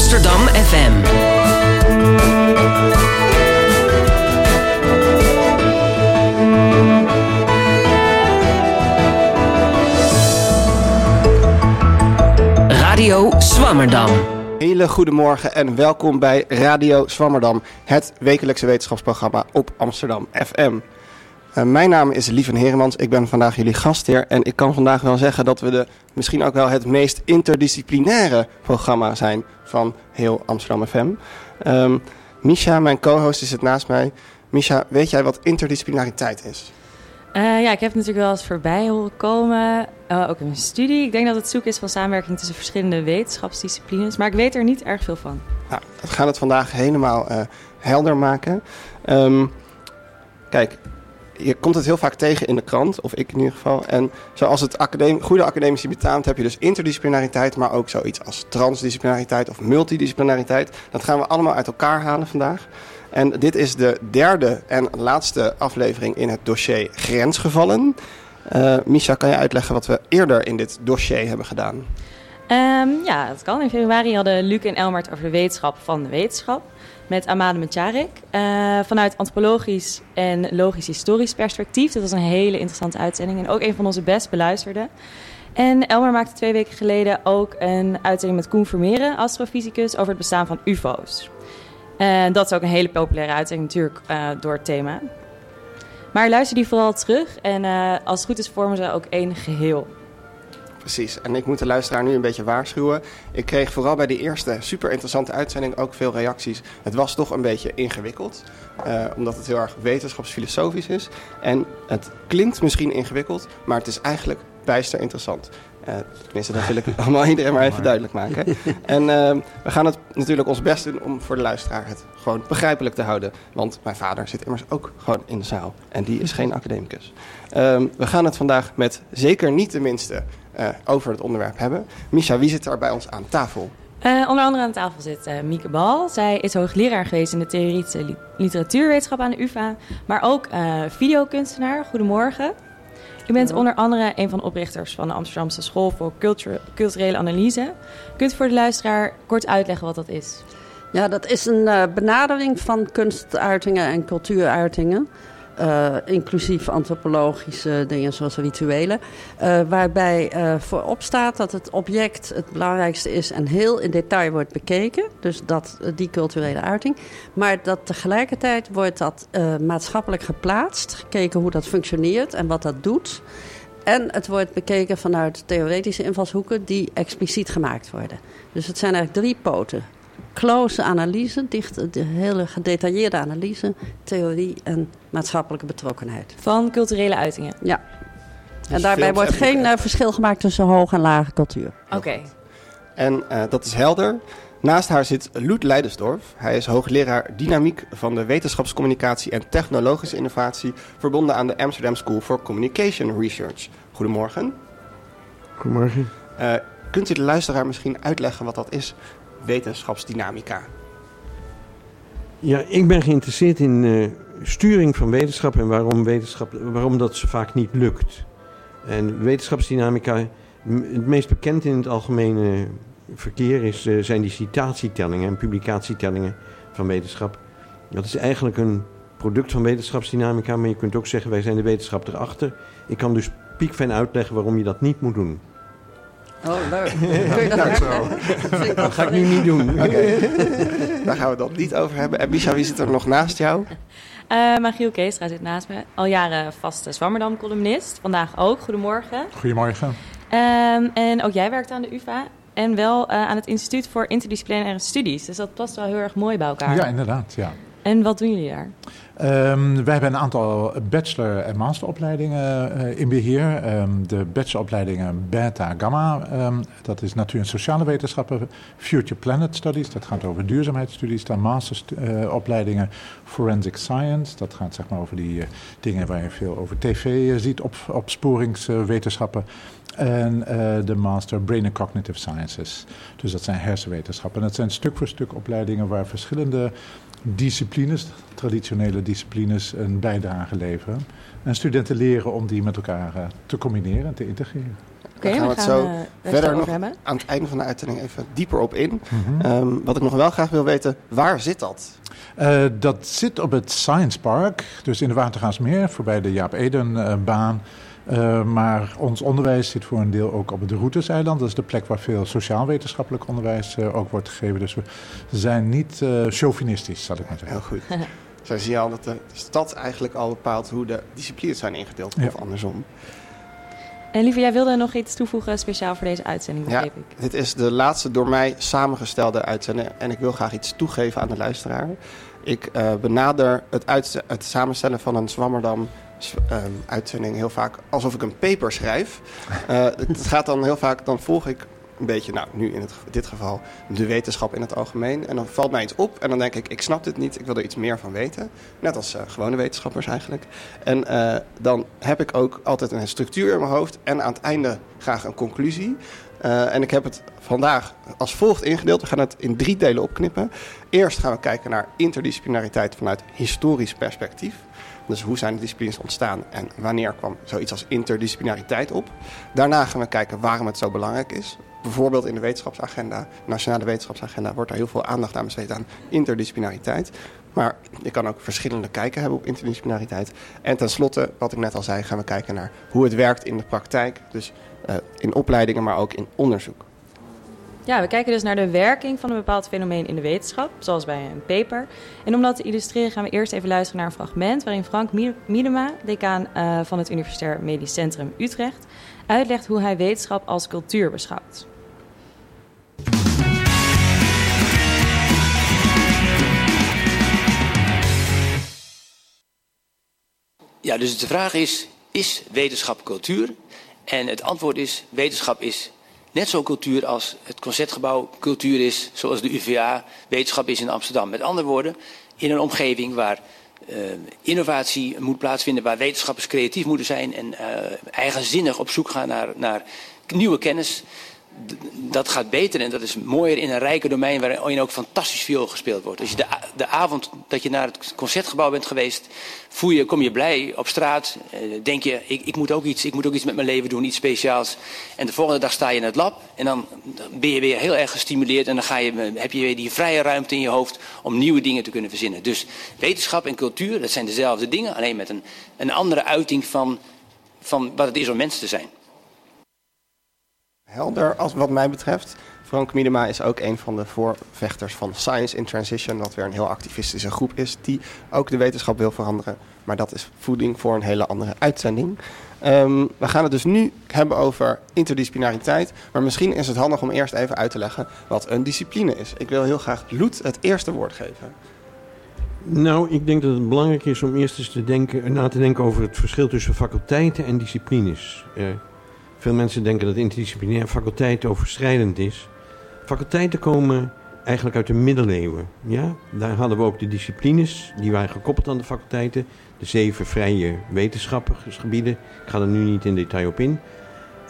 Amsterdam FM. Radio Swammerdam. Hele goede morgen en welkom bij Radio Swammerdam, het wekelijkse wetenschapsprogramma op Amsterdam FM. Uh, mijn naam is Lieven Heremans, ik ben vandaag jullie gastheer en ik kan vandaag wel zeggen dat we de, misschien ook wel het meest interdisciplinaire programma zijn van heel Amsterdam FM. Um, Misha, mijn co-host, is het naast mij. Misha, weet jij wat interdisciplinariteit is? Uh, ja, ik heb natuurlijk wel eens voorbij horen komen, uh, ook in mijn studie. Ik denk dat het zoeken is van samenwerking tussen verschillende wetenschapsdisciplines, maar ik weet er niet erg veel van. Nou, we gaan het vandaag helemaal helder maken. Um, kijk, je komt het heel vaak tegen in de krant, of ik in ieder geval. En zoals het academ goede academische betaamt, heb je dus interdisciplinariteit, maar ook zoiets als transdisciplinariteit of multidisciplinariteit. Dat gaan we allemaal uit elkaar halen vandaag. En dit is de derde en laatste aflevering in het dossier grensgevallen. Uh, Misha, kan je uitleggen wat we eerder in dit dossier hebben gedaan? Um, ja, dat kan. In februari hadden Luc en Elmert over de wetenschap van de wetenschap. Met Amade Metjarik. Uh, vanuit antropologisch en logisch-historisch perspectief. Dat was een hele interessante uitzending. En ook een van onze best beluisterde. En Elmer maakte twee weken geleden ook een uitzending met Koen Vermeeren, astrofysicus, over het bestaan van UFO's. En dat is ook een hele populaire uitzending natuurlijk uh, door het thema. Maar luister die vooral terug en uh, als het goed is vormen ze ook één geheel. Precies, en ik moet de luisteraar nu een beetje waarschuwen. Ik kreeg vooral bij de eerste super interessante uitzending ook veel reacties. Het was toch een beetje ingewikkeld, uh, omdat het heel erg wetenschapsfilosofisch is. En het klinkt misschien ingewikkeld, maar het is eigenlijk bijster interessant. Uh, tenminste, dat wil ik allemaal iedereen maar even duidelijk maken. En uh, we gaan het natuurlijk ons best doen om voor de luisteraar het gewoon begrijpelijk te houden. Want mijn vader zit immers ook gewoon in de zaal. En die is geen academicus. Uh, we gaan het vandaag met zeker niet de minste uh, over het onderwerp hebben. Misha, wie zit er bij ons aan tafel? Uh, onder andere aan tafel zit uh, Mieke Bal. Zij is hoogleraar geweest in de theoretische li literatuurwetenschap aan de UvA. Maar ook uh, videokunstenaar. Goedemorgen. U bent onder andere een van de oprichters van de Amsterdamse School voor Culture, Culturele Analyse. Kunt u voor de luisteraar kort uitleggen wat dat is? Ja, dat is een uh, benadering van kunstuitingen en cultuuruitingen. Uh, inclusief antropologische dingen zoals rituelen. Uh, waarbij uh, voorop staat dat het object het belangrijkste is en heel in detail wordt bekeken. Dus dat, die culturele uiting. Maar dat tegelijkertijd wordt dat maatschappelijk geplaatst. Gekeken hoe dat functioneert en wat dat doet. En het wordt bekeken vanuit theoretische invalshoeken die expliciet gemaakt worden. Dus het zijn eigenlijk drie poten close analyse, dicht, de hele gedetailleerde analyse, theorie en maatschappelijke betrokkenheid. Van culturele uitingen? Ja. Dus en daarbij wordt geen uh, verschil gemaakt tussen hoge en lage cultuur. Oké. Okay. En uh, dat is helder. Naast haar zit Loet Leidensdorf. Hij is hoogleraar dynamiek van de wetenschapscommunicatie en technologische innovatie, verbonden aan de Amsterdam School for Communication Research. Goedemorgen. Goedemorgen. Uh, kunt u de luisteraar misschien uitleggen wat dat is? Wetenschapsdynamica? Ja, ik ben geïnteresseerd in uh, sturing van wetenschap en waarom, wetenschap, waarom dat zo vaak niet lukt. En wetenschapsdynamica, het meest bekend in het algemene verkeer is, uh, zijn die citatietellingen en publicatietellingen van wetenschap. Dat is eigenlijk een product van wetenschapsdynamica, maar je kunt ook zeggen wij zijn de wetenschap erachter. Ik kan dus piekfijn uitleggen waarom je dat niet moet doen. Oh, leuk. Dat nou, zo. Dat ga ik nu niet doen. Okay. Daar gaan we het dan niet over hebben. En Misha, wie zit er nog naast jou? Uh, Magiel Keestra zit naast me. Al jaren vaste Zwammerdam-columnist. Vandaag ook. Goedemorgen. Goedemorgen. Um, en ook jij werkt aan de UvA. En wel uh, aan het Instituut voor Interdisciplinaire Studies. Dus dat past wel heel erg mooi bij elkaar. Ja, inderdaad. Ja. En wat doen jullie daar? Um, wij hebben een aantal bachelor- en masteropleidingen uh, in beheer. Um, de bacheloropleidingen Beta Gamma, um, dat is natuur- en sociale wetenschappen. Future Planet Studies, dat gaat over duurzaamheidsstudies. Dan masteropleidingen uh, Forensic Science, dat gaat zeg maar over die dingen waar je veel over tv ziet, op, opsporingswetenschappen. En de master Brain and Cognitive Sciences. Dus dat zijn hersenwetenschappen. En dat zijn stuk voor stuk opleidingen waar verschillende disciplines, traditionele disciplines, een bijdrage leveren. En studenten leren om die met elkaar uh, te combineren en te integreren. Oké, Daar gaan we het zo eh, verder nog hebben. aan het einde van de uitzending even dieper op in. Mhm. Ehm, wat ik nog wel graag wil weten, waar zit dat? Eh, dat zit op het Science Park, dus in de Watergaasmeer, voorbij de Jaap Eden-baan. Eh, maar ons onderwijs zit voor een deel ook op het Routeseiland. Dat is de plek waar veel sociaal-wetenschappelijk onderwijs eh, ook wordt gegeven. Dus we zijn niet eh, chauvinistisch, zal ik maar zeggen. Heel goed. Zo zie je al dat de stad eigenlijk al bepaalt hoe de disciplines zijn ingedeeld, Ja. of andersom. En lieve, jij wilde nog iets toevoegen speciaal voor deze uitzending, Ja, begreep ik. dit is de laatste door mij samengestelde uitzending en ik wil graag iets toegeven aan de luisteraar. Ik eh, benader het, het samenstellen van een Zwammerdam ehm, uitzending heel vaak alsof ik een paper schrijf. Eh, het gaat dan heel vaak, dan volg ik een beetje, nou nu in het, dit geval, de wetenschap in het algemeen. En dan valt mij iets op en dan denk ik, ik snap dit niet, ik wil er iets meer van weten. Net als eh, gewone wetenschappers eigenlijk. En eh, dan heb ik ook altijd een structuur in mijn hoofd en aan het einde graag een conclusie. En ik heb het vandaag als volgt ingedeeld. We gaan het in drie delen opknippen. Eerst gaan we kijken naar interdisciplinariteit vanuit historisch perspectief. Dus hoe zijn de disciplines ontstaan en wanneer kwam zoiets als interdisciplinariteit op? Daarna gaan we kijken waarom het zo belangrijk is. Bijvoorbeeld in de wetenschapsagenda, nationale wetenschapsagenda, wordt er heel veel aandacht aan besteed aan interdisciplinariteit. Maar je kan ook verschillende kijken hebben op interdisciplinariteit. En tenslotte, wat ik net al zei, gaan we kijken naar hoe het werkt in de praktijk. Dus eh, in opleidingen, maar ook in onderzoek. Ja, we kijken dus naar de werking van een bepaald fenomeen in de wetenschap, zoals bij een paper. En om dat te illustreren gaan we eerst even luisteren naar een fragment waarin Frank Mie- Miedema, decaan eh, van het Universitair Medisch Centrum Utrecht, uitlegt hoe hij wetenschap als cultuur beschouwt. Ja, dus de vraag is, is wetenschap cultuur? En het antwoord is, wetenschap is net zo cultuur als het Concertgebouw cultuur is, zoals de UvA wetenschap is in Amsterdam. Met andere woorden, in een omgeving waar eh, innovatie moet plaatsvinden, waar wetenschappers creatief moeten zijn en eh, eigenzinnig op zoek gaan naar, naar nieuwe kennis. Dat gaat beter en dat is mooier in een rijker domein waarin ook fantastisch veel gespeeld wordt. Als je de, de avond dat je naar het concertgebouw bent geweest, voel je, kom je blij op straat. eh, denk je, ik, ik, moet ook iets, ik moet ook iets met mijn leven doen, iets speciaals. En de volgende dag sta je in het lab en dan ben je weer heel erg gestimuleerd. En dan ga je, eh, heb je weer die vrije ruimte in je hoofd om nieuwe dingen te kunnen verzinnen. Dus wetenschap en cultuur, dat zijn dezelfde dingen, alleen met een, een andere uiting van, van wat het is om mens te zijn. Helder, als wat mij betreft. Frank Miedema is ook een van de voorvechters van Science in Transition, wat weer een heel activistische groep is, die ook de wetenschap wil veranderen. Maar dat is voeding voor een hele andere uitzending. Ehm, we gaan het dus nu hebben over interdisciplinariteit. Maar misschien is het handig om eerst even uit te leggen wat een discipline is. Ik wil heel graag Loet het eerste woord geven. Nou, ik denk dat het belangrijk is om eerst eens te denken, na te denken over het verschil tussen faculteiten en disciplines. Eh, veel mensen denken dat interdisciplinair faculteit overschrijdend is. Faculteiten komen eigenlijk uit de middeleeuwen. Ja? Daar hadden we ook de disciplines, die waren gekoppeld aan de faculteiten. De zeven vrije wetenschapsgebieden. Ik ga er nu niet in detail op in.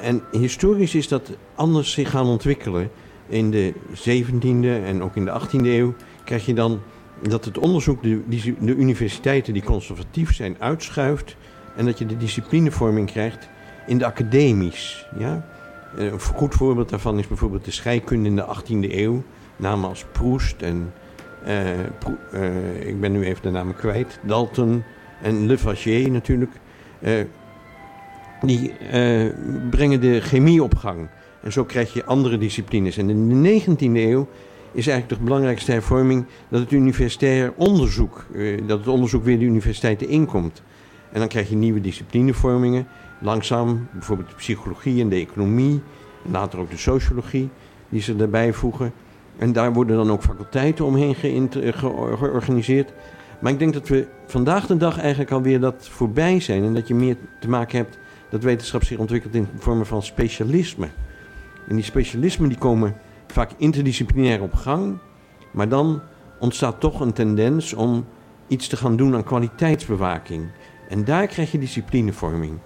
En historisch is dat anders zich gaan ontwikkelen. In de 17e en ook in de 18e eeuw krijg je dan dat het onderzoek de universiteiten die conservatief zijn uitschuift en dat je de disciplinevorming krijgt in de academies. Ja? Eh, Een goed voorbeeld daarvan is bijvoorbeeld de scheikunde in de 18e eeuw. Namen als Proest en eh, eh, ik ben nu even de namen kwijt. Dalton en Lavoisier natuurlijk. Die brengen de chemie op gang. En zo krijg je andere disciplines. En in de 19e eeuw is eigenlijk de belangrijkste hervorming dat het universitair onderzoek, dat het onderzoek weer de universiteiten inkomt. En dan krijg je nieuwe disciplinevormingen. Langzaam, bijvoorbeeld de psychologie en de economie, later ook de sociologie, die ze daarbij voegen. En daar worden dan ook faculteiten omheen eh, ge- georganiseerd. Maar ik denk dat we vandaag de dag eigenlijk alweer dat voorbij zijn. En dat je meer te maken hebt dat wetenschap zich ontwikkelt in vormen van specialisme. En die specialismen die komen vaak interdisciplinair op gang. Maar dan ontstaat toch een tendens om iets te gaan doen aan kwaliteitsbewaking. En daar krijg je disciplinevorming.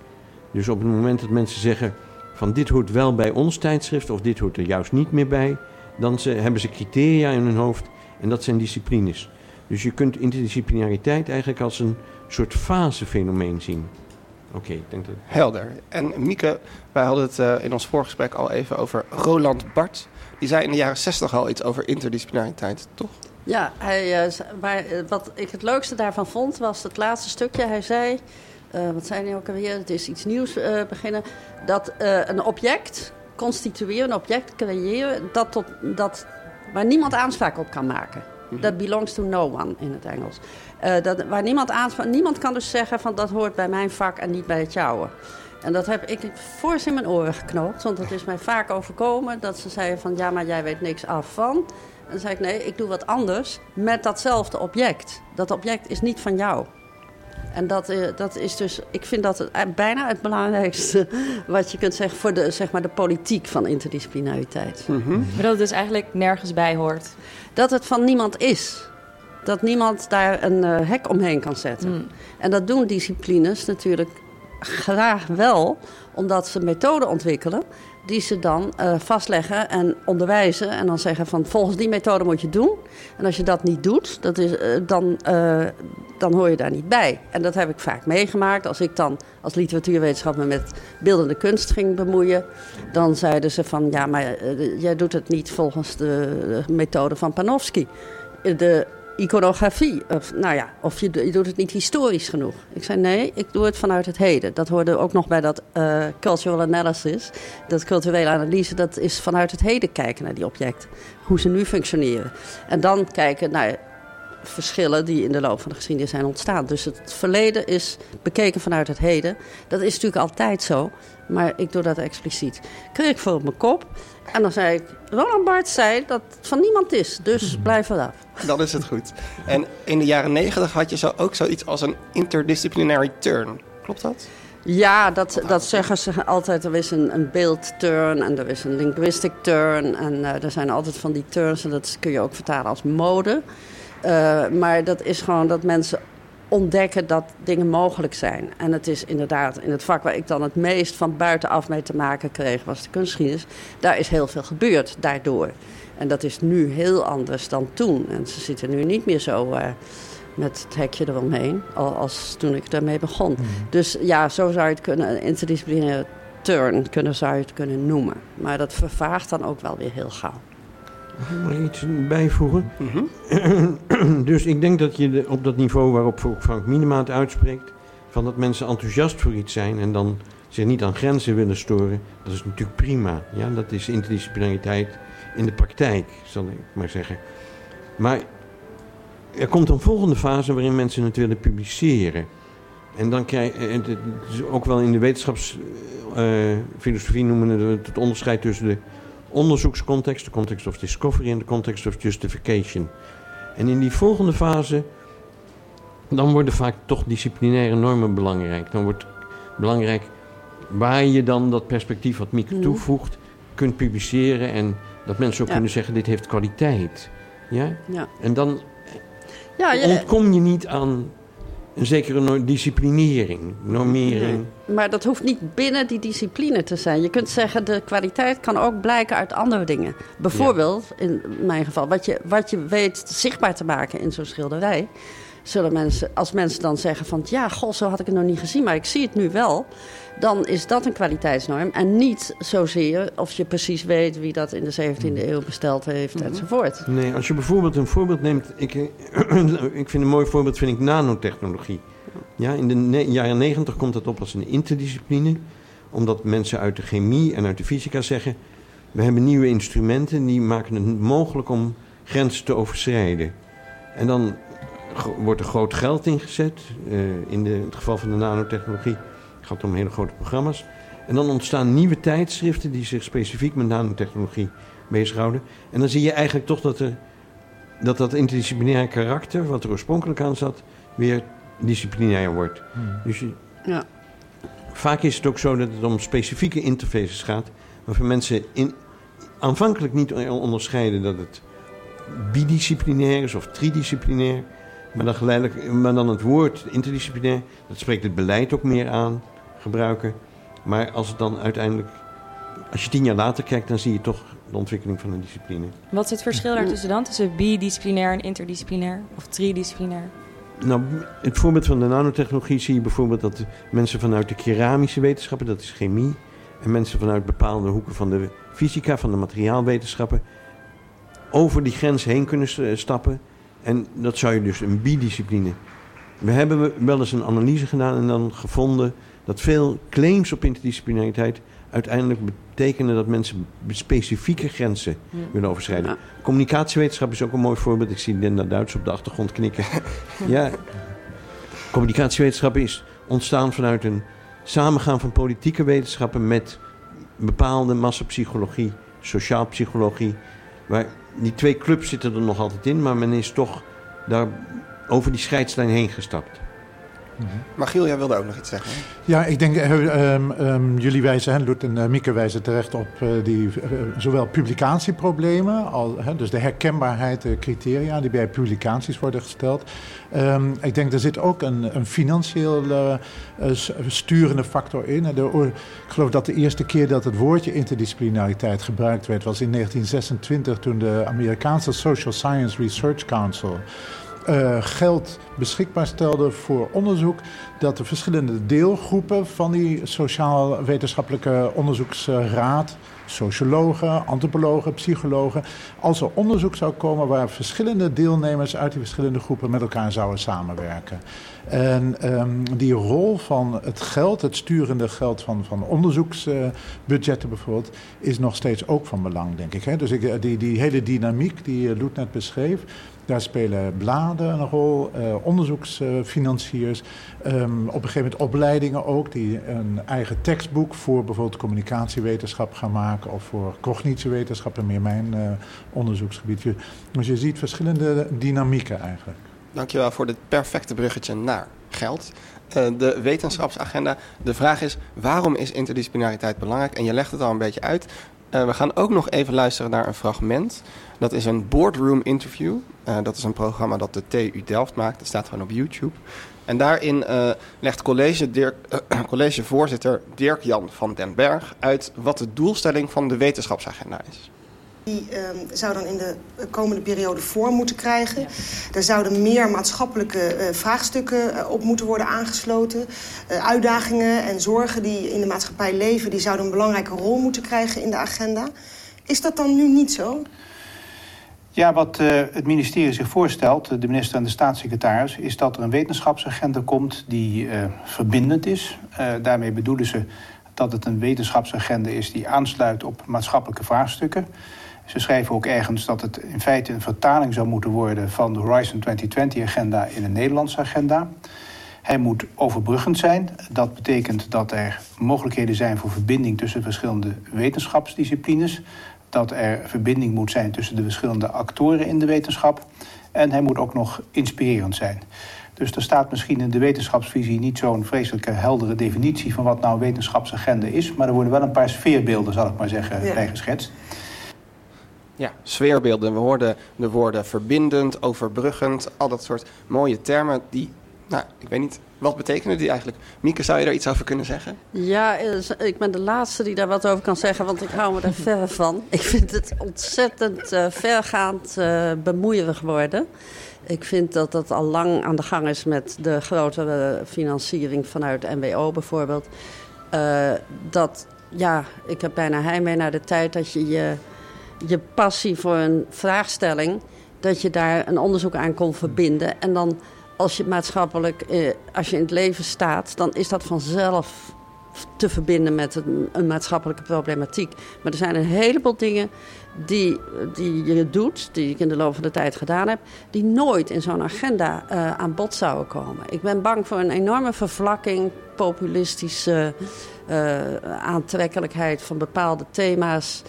Dus op het moment dat mensen zeggen van dit hoort wel bij ons tijdschrift of dit hoort er juist niet meer bij, dan ze, hebben ze criteria in hun hoofd en dat zijn disciplines. Dus je kunt interdisciplinariteit eigenlijk als een soort fasefenomeen zien. Oké, ik denk dat... Helder. En Mieke, wij hadden het uh, in ons voorgesprek al even over Roland Bart. Die zei in de jaren 60 al iets over interdisciplinariteit, toch? Ja, hij, uh, maar, wat ik het leukste daarvan vond was het laatste stukje. Hij zei, uh, wat zei hij ook alweer? Het is iets nieuws beginnen. Dat een object constitueren, een object creëren, dat tot, dat, waar niemand aanspraak op kan maken. Dat mhm. belongs to no one in het Engels. Dat, waar niemand aanspraak... Niemand kan dus zeggen van dat hoort bij mijn vak en niet bij het jouwe. En dat heb ik voor in mijn oren geknoopt. Want het is mij vaak overkomen dat ze zeiden van... ja, maar jij weet niks af van. En dan zei ik nee, ik doe wat anders met datzelfde object. Dat object is niet van jou. En dat, uh, dat is dus, ik vind dat het, uh, bijna het belangrijkste wat je kunt zeggen voor de, zeg maar de politiek van interdisciplinariteit. Mm -hmm. Maar dat het dus eigenlijk nergens bij hoort. Dat het van niemand is. Dat niemand daar een uh, hek omheen kan zetten. Mm. En dat doen disciplines natuurlijk graag wel, omdat ze methoden ontwikkelen die ze dan uh, vastleggen en onderwijzen. En dan zeggen van volgens die methode moet je doen. En als je dat niet doet, dat is, uh, dan, uh, dan hoor je daar niet bij. En dat heb ik vaak meegemaakt. Als ik dan als literatuurwetenschap me met beeldende kunst ging bemoeien... dan zeiden ze van ja, maar jij doet het niet volgens de methode van Panofsky. De iconografie. Of, nou ja, of je, doet het niet historisch genoeg. Ik zei nee, ik doe het vanuit het heden. Dat hoorde ook nog bij dat uh, cultural analysis. Dat culturele analyse, dat is vanuit het heden kijken naar die objecten. Hoe ze nu functioneren. En dan kijken naar verschillen die in de loop van de geschiedenis zijn ontstaan. Dus het verleden is bekeken vanuit het heden. Dat is natuurlijk altijd zo, maar ik doe dat expliciet. Kreeg ik voor op mijn kop. En dan zei ik, Roland Barthes zei dat het van niemand is, dus blijf eraf. Dan is het goed. En in de jaren negentig had je zo ook zoiets als een interdisciplinary turn. Klopt dat? Ja, dat, dat zeggen ze altijd. Er is een, een beeldturn en er is een linguistic turn. En uh, er zijn altijd van die turns en dat kun je ook vertalen als mode. Uh, maar dat is gewoon dat mensen ontdekken dat dingen mogelijk zijn. En het is inderdaad in het vak waar ik dan het meest van buitenaf mee te maken kreeg, was de kunstgeschiedenis. Daar is heel veel gebeurd daardoor. En dat is nu heel anders dan toen. En ze zitten nu niet meer zo uh, met het hekje eromheen als toen ik daarmee begon. Mm. Dus ja, zo zou je het kunnen, een interdisciplinaire turn kunnen, zou je het kunnen noemen. Maar dat vervaagt dan ook wel weer heel gauw. Ik iets bijvoegen? Dus ik denk dat je op dat niveau waarop Frank Minema uitspreekt, van dat mensen enthousiast voor iets zijn en dan zich niet aan grenzen willen storen, dat is natuurlijk prima. Ja, dat is interdisciplinariteit in de praktijk, zal ik maar zeggen. Maar er komt een volgende fase waarin mensen het willen publiceren. En dan krijg je, is ook wel in de wetenschapsfilosofie uh, noemen we het, het onderscheid tussen de onderzoekscontext, de context of discovery en de context of justification. En in die volgende fase, dan worden vaak toch disciplinaire normen belangrijk. Dan wordt belangrijk waar je dan dat perspectief wat Mieke mhm. toevoegt, kunt publiceren en dat mensen ook kunnen zeggen, dit heeft kwaliteit. Ja? ja. En dan ja, je... ontkom je niet aan een zekere disciplinering, normering. maar dat hoeft niet binnen die discipline te zijn. Je kunt zeggen, de kwaliteit kan ook blijken uit andere dingen. Bijvoorbeeld, in mijn geval, wat je, wat je weet zichtbaar te maken in zo'n schilderij zullen mensen, als mensen dan zeggen van... ja, goh, zo had ik het nog niet gezien, maar ik zie het nu wel... dan is dat een kwaliteitsnorm. En niet zozeer of je precies weet wie dat in de 17e hmm. eeuw besteld heeft mm enzovoort. Nee, als je bijvoorbeeld een voorbeeld neemt... Ik, ik vind een mooi voorbeeld vind ik nanotechnologie. Ja, in de jaren 90 komt dat op als een interdiscipline... omdat mensen uit de chemie en uit de fysica zeggen... we hebben nieuwe instrumenten die maken het mogelijk om grenzen te overschrijden. En dan wordt er groot geld ingezet. Uh, in, de, het geval van de nanotechnologie het gaat om hele grote programma's. En dan ontstaan nieuwe tijdschriften die zich specifiek met nanotechnologie bezighouden. En dan zie je eigenlijk toch dat, er, dat dat interdisciplinaire karakter, wat er oorspronkelijk aan zat, weer disciplinair wordt. Hmm. Dus je, ja. vaak is het ook zo dat het om specifieke interfaces gaat, waarvan mensen in, aanvankelijk niet onderscheiden dat het bidisciplinair is of tridisciplinair. Maar dan, geleidelijk, maar dan het woord interdisciplinair, dat spreekt het beleid ook meer aan, gebruiken. Maar als het dan uiteindelijk, als je tien jaar later kijkt, dan zie je toch de ontwikkeling van een discipline. Wat is het verschil daartussen dan, tussen bidisciplinair en interdisciplinair of tridisciplinair? nou, het voorbeeld van de nanotechnologie zie je bijvoorbeeld dat mensen vanuit de keramische wetenschappen, dat is chemie, en mensen vanuit bepaalde hoeken van de fysica, van de materiaalwetenschappen, over die grens heen kunnen stappen. En dat zou je dus een bidiscipline. We hebben wel eens een analyse gedaan en dan gevonden dat veel claims op interdisciplinariteit uiteindelijk betekenen dat mensen specifieke grenzen willen overschrijden. Communicatiewetenschap is ook een mooi voorbeeld. Ik zie Linda Duits op de achtergrond knikken. ja, communicatiewetenschap is ontstaan vanuit een samengaan van politieke wetenschappen met bepaalde massapsychologie, sociaalpsychologie. Waar die twee clubs zitten er nog altijd in, maar men is toch daar over die scheidslijn heen gestapt. Mm -hmm. jij wilde ook nog iets zeggen. Ja, ik denk, um, jullie wijzen, hè, Loet en uh, Mieke wijzen terecht op uh, die, zowel publicatieproblemen, al, hè, dus de herkenbaarheid, de criteria die bij publicaties worden gesteld. Um, ik denk, er zit ook een, een financieel sturende factor in. De, ik geloof dat de eerste keer dat het woordje interdisciplinariteit gebruikt werd, was in 1926 toen de Amerikaanse Social Science Research Council uh, geld beschikbaar stelde voor onderzoek, dat de verschillende deelgroepen van die sociaal-wetenschappelijke onderzoeksraad, sociologen, antropologen, psychologen, als er onderzoek zou komen waar verschillende deelnemers uit die verschillende groepen met elkaar zouden samenwerken. En um, die rol van het geld, het sturende geld van, van onderzoeksbudgetten bijvoorbeeld, is nog steeds ook van belang, denk ik. Hè? Dus ik, die, die hele dynamiek die Loet net beschreef, daar spelen bladen een rol, uh, onderzoeksfinanciers. Um, op een gegeven moment opleidingen ook, die een eigen tekstboek voor bijvoorbeeld communicatiewetenschap gaan maken of voor cognitiewetenschap, en meer mijn uh, onderzoeksgebied. Dus je ziet verschillende dynamieken eigenlijk. Dankjewel voor dit perfecte bruggetje naar geld. Uh, de wetenschapsagenda. De vraag is, waarom is interdisciplinariteit belangrijk? En je legt het al een beetje uit. Uh, we gaan ook nog even luisteren naar een fragment. Dat is een boardroom interview. Uh, dat is een programma dat de TU Delft maakt. Dat staat gewoon op YouTube. En daarin uh, legt college Dirk, collegevoorzitter Dirk-Jan van den Berg uit wat de doelstelling van de wetenschapsagenda is. Die uh, zou dan in de komende periode vorm moeten krijgen. Ja. Er zouden meer maatschappelijke uh, vraagstukken uh, op moeten worden aangesloten. Uh, uitdagingen en zorgen die in de maatschappij leven... die zouden een belangrijke rol moeten krijgen in de agenda. Is dat dan nu niet zo? Ja, wat het ministerie zich voorstelt, de minister en de staatssecretaris... is dat er een wetenschapsagenda komt die verbindend is. daarmee bedoelen ze dat het een wetenschapsagenda is... die aansluit op maatschappelijke vraagstukken... Ze schrijven ook ergens dat het in feite een vertaling zou moeten worden van de Horizon 2020-agenda in een Nederlandse agenda. Hij moet overbruggend zijn. Dat betekent dat er mogelijkheden zijn voor verbinding tussen verschillende wetenschapsdisciplines. Dat er verbinding moet zijn tussen de verschillende actoren in de wetenschap. En hij moet ook nog inspirerend zijn. Dus er staat misschien in de wetenschapsvisie niet zo'n vreselijke heldere definitie van wat nou een wetenschapsagenda is. Maar er worden wel een paar sfeerbeelden, zal ik maar zeggen, ja. bij geschetst. Ja, sfeerbeelden. We hoorden de woorden verbindend, overbruggend, al dat soort mooie termen die, nou, ik weet niet, wat betekenen die eigenlijk? Mieke, zou je daar iets over kunnen zeggen? Ja, ik ben de laatste die daar wat over kan zeggen, want ik hou me er ver van. Ik vind het ontzettend uh, vergaand uh, bemoeierig worden. Ik vind dat dat al lang aan de gang is met de grotere financiering vanuit MWO bijvoorbeeld. Dat, ja, ik heb bijna heimwee naar de tijd dat je je je passie voor een vraagstelling, dat je daar een onderzoek aan kon verbinden. En dan als je maatschappelijk, eh, als je in het leven staat, dan is dat vanzelf te verbinden met een, een, maatschappelijke problematiek. Maar er zijn een heleboel dingen die, die je doet, die ik in de loop van de tijd gedaan heb, die nooit in zo'n agenda uh, aan bod zouden komen. Ik ben bang voor een enorme vervlakking, populistische uh, aantrekkelijkheid van bepaalde thema's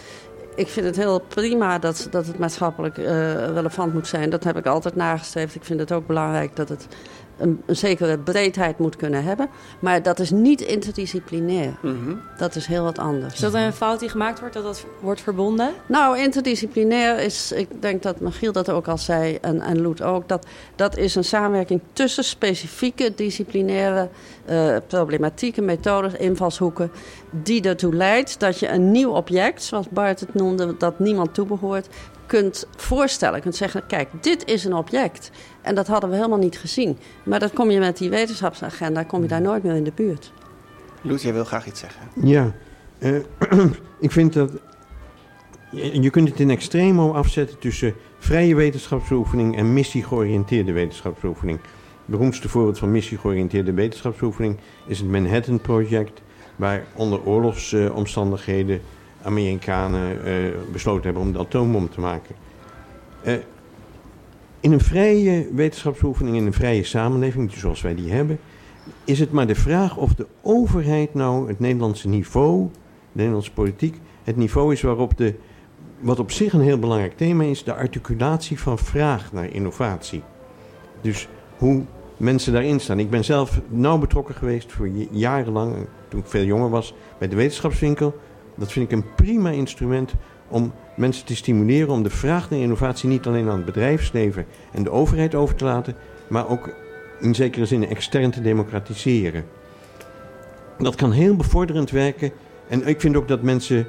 ik vind het heel prima dat, dat het maatschappelijk uh, relevant moet zijn. Dat heb ik altijd nagestreefd. Ik vind het ook belangrijk dat het een, een, zekere breedheid moet kunnen hebben. Maar dat is niet interdisciplinair. Mm -hmm. Dat is heel wat anders. Is dat een fout die gemaakt wordt, dat dat wordt verbonden? Nou, interdisciplinair is, ik denk dat Michiel dat ook al zei en, en Loet ook, dat, dat is een samenwerking tussen specifieke disciplinaire uh, problematieken, methodes, invalshoeken, die ertoe leidt dat je een nieuw object, zoals Bart het noemde, dat niemand toebehoort, kunt voorstellen. Je kunt zeggen, kijk, dit is een object. En dat hadden we helemaal niet gezien. Maar dat kom je met die wetenschapsagenda, kom je daar nooit meer in de buurt. Loes, jij wil graag iets zeggen. Ja, uh, ik vind dat... Je, je kunt het in extremo afzetten tussen vrije wetenschapsoefening en missie-georiënteerde wetenschapsoefening. Het beroemdste voorbeeld van missie-georiënteerde wetenschapsoefening is het Manhattan Project, waar onder oorlogsomstandigheden Amerikanen uh, besloten hebben om de atoombom te maken. Uh, in een vrije wetenschapsoefening, in een vrije samenleving, zoals wij die hebben, is het maar de vraag of de overheid nou het Nederlandse niveau, de Nederlandse politiek, het niveau is waarop de, wat op zich een heel belangrijk thema is, de articulatie van vraag naar innovatie. Dus hoe mensen daarin staan. Ik ben zelf nauw betrokken geweest voor jarenlang, toen ik veel jonger was, bij de wetenschapswinkel. Dat vind ik een prima instrument om mensen te stimuleren om de vraag naar innovatie niet alleen aan het bedrijfsleven en de overheid over te laten, maar ook in zekere zin extern te democratiseren. Dat kan heel bevorderend werken. En ik vind ook dat mensen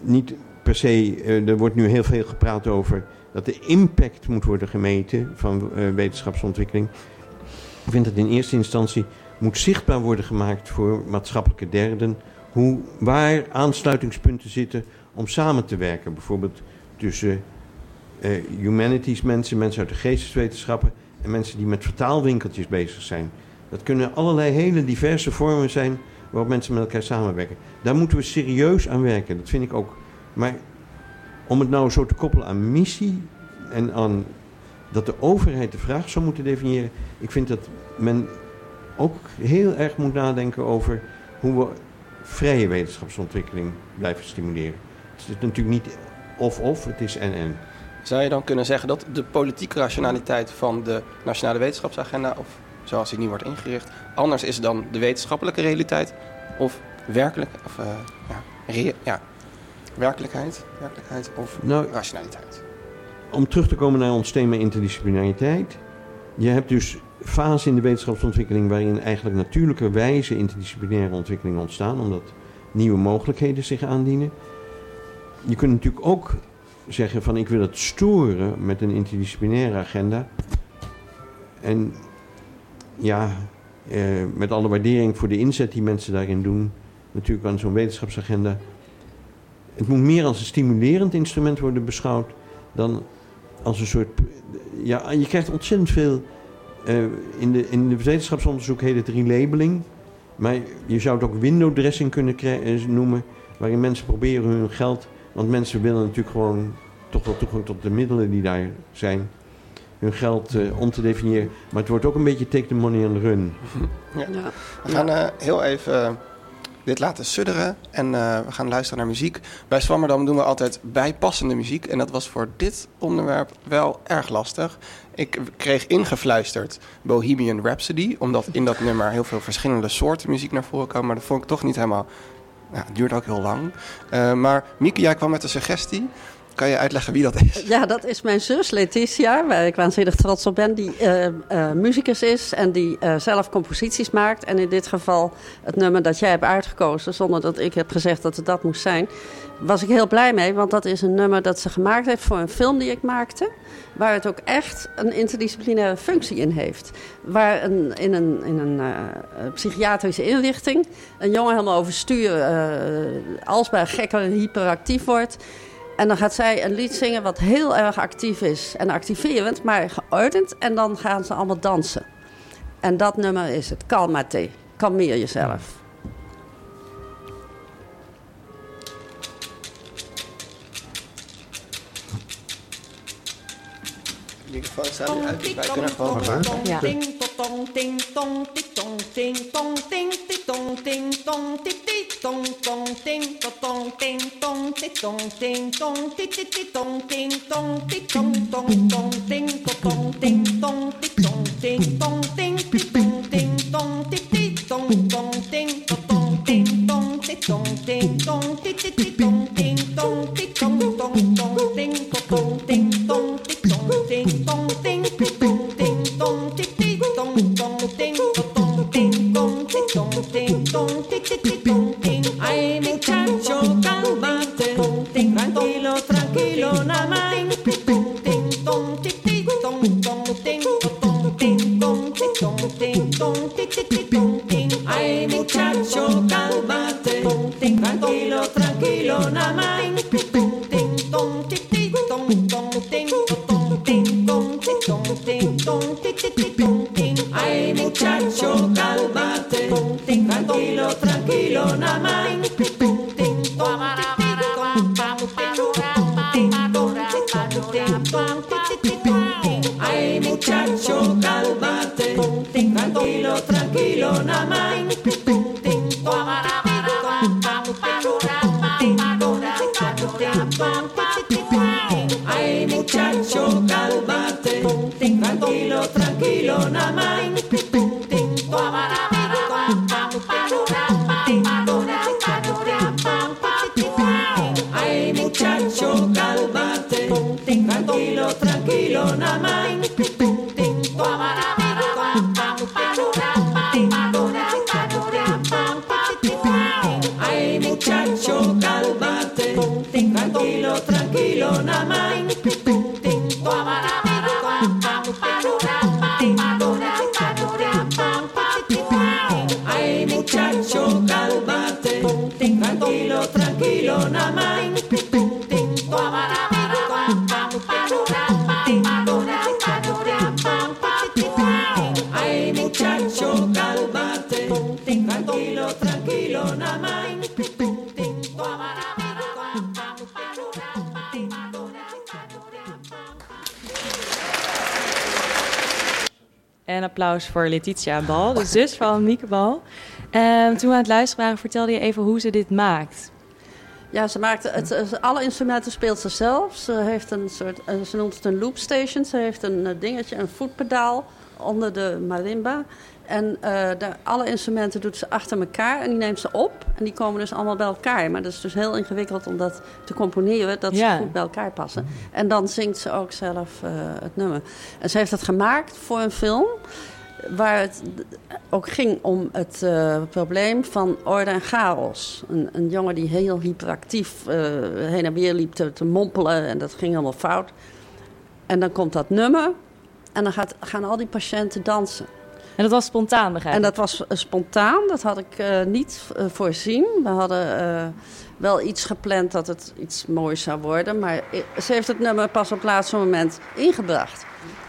niet per se, uh, er wordt nu heel veel gepraat over dat de impact moet worden gemeten van uh, wetenschapsontwikkeling. Ik vind dat in eerste instantie moet zichtbaar worden gemaakt voor maatschappelijke derden hoe, waar aansluitingspunten zitten om samen te werken. Bijvoorbeeld tussen uh, humanities mensen, mensen uit de geesteswetenschappen en mensen die met vertaalwinkeltjes bezig zijn. Dat kunnen allerlei hele diverse vormen zijn waarop mensen met elkaar samenwerken. Daar moeten we serieus aan werken, dat vind ik ook. Maar om het nou zo te koppelen aan missie en aan dat de overheid de vraag zou moeten definiëren, ik vind dat men ook heel erg moet nadenken over hoe we vrije wetenschapsontwikkeling blijven stimuleren. Het is natuurlijk niet of-of, het is en-en. Zou je dan kunnen zeggen dat de politieke rationaliteit van de Nationale Wetenschapsagenda, of zoals die nu wordt ingericht, anders is dan de wetenschappelijke realiteit? Of werkelijk, of, uh, ja, ja, werkelijkheid, werkelijkheid of nou, rationaliteit? Om terug te komen naar ons thema interdisciplinariteit. Je hebt dus fase in de wetenschapsontwikkeling waarin eigenlijk natuurlijke wijze interdisciplinaire ontwikkelingen ontstaan, omdat nieuwe mogelijkheden zich aandienen. Je kunt natuurlijk ook zeggen van ik wil het storen met een interdisciplinaire agenda. En ja, eh, met alle waardering voor de inzet die mensen daarin doen, natuurlijk aan zo'n wetenschapsagenda. Het moet meer als een stimulerend instrument worden beschouwd dan als een soort. Ja, je krijgt ontzettend veel uh, in, de, in de wetenschapsonderzoek heet het relabeling. Maar je zou het ook window dressing kunnen eh, noemen. Waarin mensen proberen hun geld. Want mensen willen natuurlijk gewoon toch wel toegang tot de middelen die daar zijn. Hun geld uh, om te definiëren. Maar het wordt ook een beetje take the money and run. Ja. ja. We gaan uh, heel even dit laten sudderen. En uh, we gaan luisteren naar muziek. Bij Swammerdam doen we altijd bijpassende muziek. En dat was voor dit onderwerp wel erg lastig. Ik kreeg ingefluisterd Bohemian Rhapsody. Omdat in dat nummer heel veel verschillende soorten muziek naar voren komen. Maar dat vond ik toch niet helemaal... Nou, het duurt ook heel lang. Uh, maar Mieke, jij kwam met een suggestie. Kan je uitleggen wie dat is? Ja, dat is mijn zus Letitia, waar ik waanzinnig trots op ben. Die uh, muzikus is en die uh, zelf composities maakt. En in dit geval het nummer dat jij hebt uitgekozen, zonder dat ik heb gezegd dat het dat moest zijn, was ik heel blij mee. Want dat is een nummer dat ze gemaakt heeft voor een film die ik maakte. Waar het ook echt een interdisciplinaire functie in heeft. Waar in een, in een psychiatrische inrichting een jongen helemaal overstuur, alsbaar gekker hyperactief wordt. En dan gaat zij een lied zingen wat heel erg actief is en activerend, maar geordend. En dan gaan ze allemaal dansen. En dat nummer is het. Kalmate. Kalmeer jezelf. Microfoon staat nu uit, dus wij kunnen gewoon gaan. Ja. Ay muchacho, cálmate, ding dong ding ding applaus voor Letitia Bal, de zus van Mieke Bal. Ehm, toen we aan het luisteren waren, vertelde je even hoe ze dit maakt. Ja, ze maakt het, het- alle instrumenten speelt ze zelf. Ze heeft een soort, eh, ze noemt het een loopstation. Ze heeft een eh, dingetje, een voetpedaal onder de marimba. En eh, de, alle instrumenten doet ze achter elkaar en die neemt ze op. En die komen dus allemaal bij elkaar. Maar dat is dus heel ingewikkeld om dat te componeren, dat Ja. ze goed bij elkaar passen. En dan zingt ze ook zelf eh, het nummer. En ze heeft dat gemaakt voor een film waar het ook ging om het eh, probleem van orde en chaos. Een, een jongen die heel hyperactief heen en weer liep te, te mompelen en dat ging allemaal fout. En dan komt dat nummer en dan gaat, gaan al die patiënten dansen. En dat was spontaan, begrijp En dat was eh, spontaan, dat had ik eh, niet eh, voorzien. We hadden wel iets gepland dat het iets moois zou worden. Maar ze heeft het nummer pas op het laatste moment ingebracht.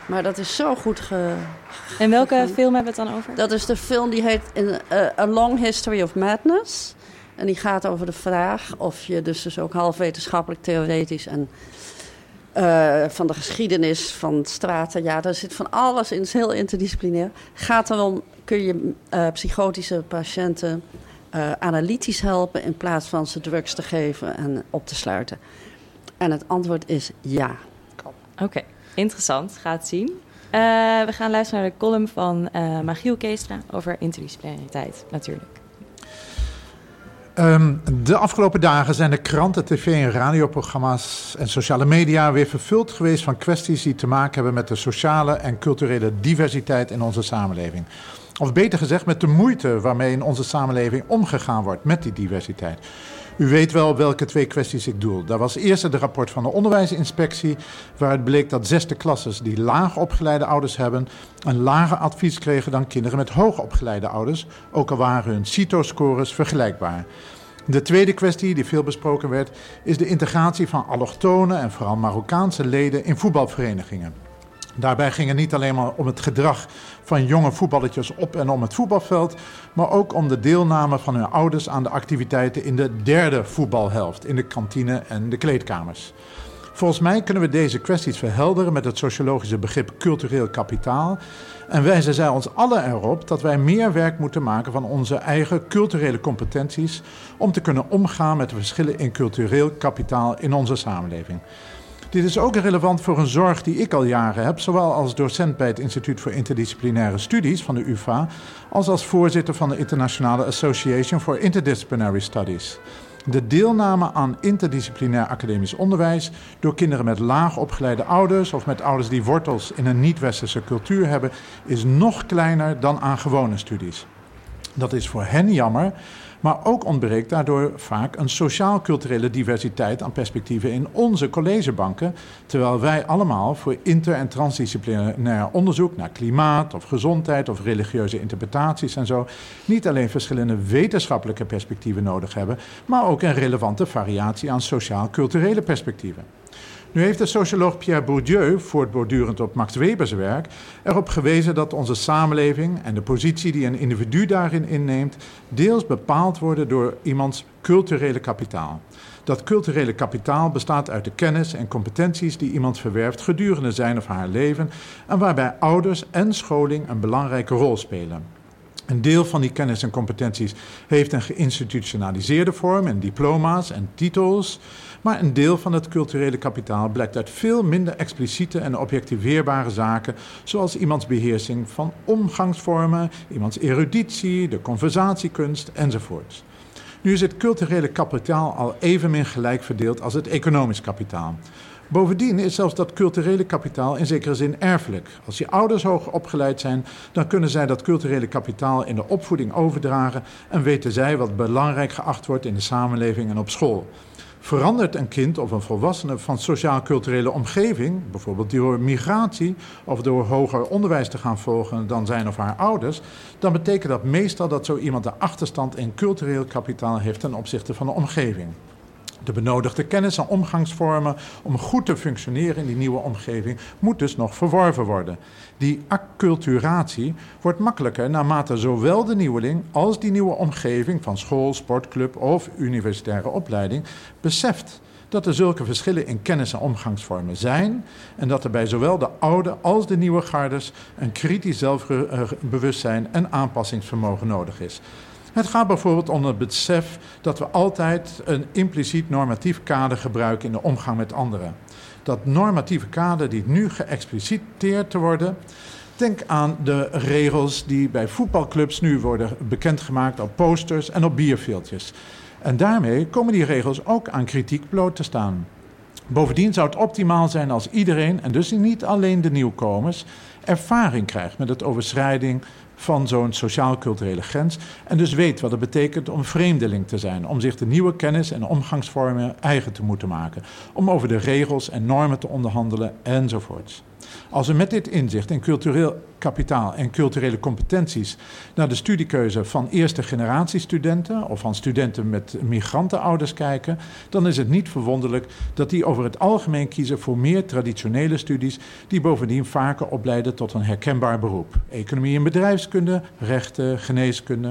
Maar dat is zo goed ge, En welke gegaan. film hebben we het dan over? dat is de film die heet in, A Long History of Madness. En die gaat over de vraag of je dus, dus ook half wetenschappelijk, theoretisch en eh, van de geschiedenis van straten. Ja, daar zit van alles in. Het is heel interdisciplinair. Gaat erom, kun je eh, psychotische patiënten eh, analytisch helpen in plaats van ze drugs te geven en op te sluiten? En het antwoord is ja. Oké, interessant. Ga het zien. We gaan luisteren naar de column van Magiel Keestra over interdisciplinariteit, natuurlijk. Ehm, de afgelopen dagen zijn de kranten, tv- en radioprogramma's en sociale media weer vervuld geweest van kwesties die te maken hebben met de sociale en culturele diversiteit in onze samenleving. Of beter gezegd, met de moeite waarmee in onze samenleving omgegaan wordt met die diversiteit. U weet wel welke twee kwesties ik doel. Daar was eerst het rapport van de onderwijsinspectie, waaruit bleek dat zesde klassers die laag opgeleide ouders hebben, een lager advies kregen dan kinderen met hoog opgeleide ouders, ook al waren hun CITO-scores vergelijkbaar. De tweede kwestie die veel besproken werd, is de integratie van allochtonen en vooral Marokkaanse leden in voetbalverenigingen. Daarbij ging het niet alleen maar om het gedrag van jonge voetballetjes op en om het voetbalveld, maar ook om de deelname van hun ouders aan de activiteiten in de derde voetbalhelft, in de kantine en de kleedkamers. Volgens mij kunnen we deze kwesties verhelderen met het sociologische begrip cultureel kapitaal. En wijzen zij ons allen erop dat wij meer werk moeten maken van onze eigen culturele competenties om te kunnen omgaan met de verschillen in cultureel kapitaal in onze samenleving. Dit is ook relevant voor een zorg die ik al jaren heb, zowel als docent bij het Instituut voor Interdisciplinaire Studies van de UvA, als als voorzitter van de Internationale Association for Interdisciplinary Studies. De deelname aan interdisciplinair academisch onderwijs door kinderen met laag opgeleide ouders of met ouders die wortels in een niet-westerse cultuur hebben, is nog kleiner dan aan gewone studies. Dat is voor hen jammer, maar ook ontbreekt daardoor vaak een sociaal-culturele diversiteit aan perspectieven in onze collegebanken, terwijl wij allemaal voor inter- en transdisciplinair onderzoek naar klimaat of gezondheid of religieuze interpretaties en zo niet alleen verschillende wetenschappelijke perspectieven nodig hebben, maar ook een relevante variatie aan sociaal-culturele perspectieven. Nu heeft de socioloog Pierre Bourdieu, voortbordurend op Max Webers werk, erop gewezen dat onze samenleving en de positie die een individu daarin inneemt, deels bepaald worden door iemands culturele kapitaal. Dat culturele kapitaal bestaat uit de kennis en competenties die iemand verwerft gedurende zijn of haar leven en waarbij ouders en scholing een belangrijke rol spelen. Een deel van die kennis en competenties heeft een geïnstitutionaliseerde vorm en diploma's en titels. Maar een deel van het culturele kapitaal blijkt uit veel minder expliciete en objectiveerbare zaken, zoals iemands beheersing van omgangsvormen, iemands eruditie, de conversatiekunst enzovoorts. Nu is het culturele kapitaal al evenmin gelijk verdeeld als het economisch kapitaal. Bovendien is zelfs dat culturele kapitaal in zekere zin erfelijk. Als je ouders hoog opgeleid zijn, dan kunnen zij dat culturele kapitaal in de opvoeding overdragen en weten zij wat belangrijk geacht wordt in de samenleving en op school. Verandert een kind of een volwassene van sociaal-culturele omgeving, bijvoorbeeld door migratie of door hoger onderwijs te gaan volgen dan zijn of haar ouders, dan betekent dat meestal dat zo iemand een achterstand in cultureel kapitaal heeft ten opzichte van de omgeving. De benodigde kennis en omgangsvormen om goed te functioneren in die nieuwe omgeving moet dus nog verworven worden. Die acculturatie wordt makkelijker naarmate zowel de nieuweling als die nieuwe omgeving van school, sportclub of universitaire opleiding beseft dat er zulke verschillen in kennis en omgangsvormen zijn en dat er bij zowel de oude als de nieuwe gardes een kritisch zelfbewustzijn en aanpassingsvermogen nodig is. Het gaat bijvoorbeeld om het besef dat we altijd een impliciet normatief kader gebruiken in de omgang met anderen. Dat normatieve kader die nu geëxpliciteerd te worden. Denk aan de regels die bij voetbalclubs nu worden bekendgemaakt op posters en op bierveeltjes. En daarmee komen die regels ook aan kritiek bloot te staan. Bovendien zou het optimaal zijn als iedereen, en dus niet alleen de nieuwkomers, ervaring krijgt met het overschrijding van zo'n sociaal-culturele grens. En dus weet wat het betekent om vreemdeling te zijn. Om zich de nieuwe kennis en omgangsvormen eigen te moeten maken. Om over de regels en normen te onderhandelen enzovoorts. Als we met dit inzicht in cultureel kapitaal en culturele competenties naar de studiekeuze van eerste generatie studenten of van studenten met migrantenouders kijken, dan is het niet verwonderlijk dat die over het algemeen kiezen voor meer traditionele studies die bovendien vaker opleiden tot een herkenbaar beroep. Economie en bedrijfskunde, rechten, geneeskunde.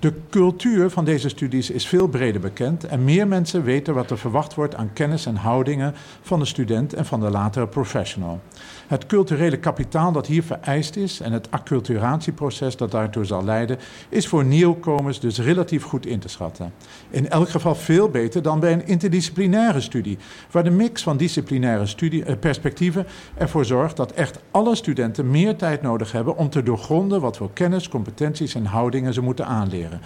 De cultuur van deze studies is veel breder bekend en meer mensen weten wat er verwacht wordt aan kennis en houdingen van de student en van de latere professional. Het culturele kapitaal dat hier vereist is en het acculturatieproces dat daartoe zal leiden, is voor nieuwkomers dus relatief goed in te schatten. In elk geval veel beter dan bij een interdisciplinaire studie, waar de mix van disciplinaire studie, eh, perspectieven ervoor zorgt dat echt alle studenten meer tijd nodig hebben om te doorgronden wat voor kennis, competenties en houdingen ze moeten aanleren.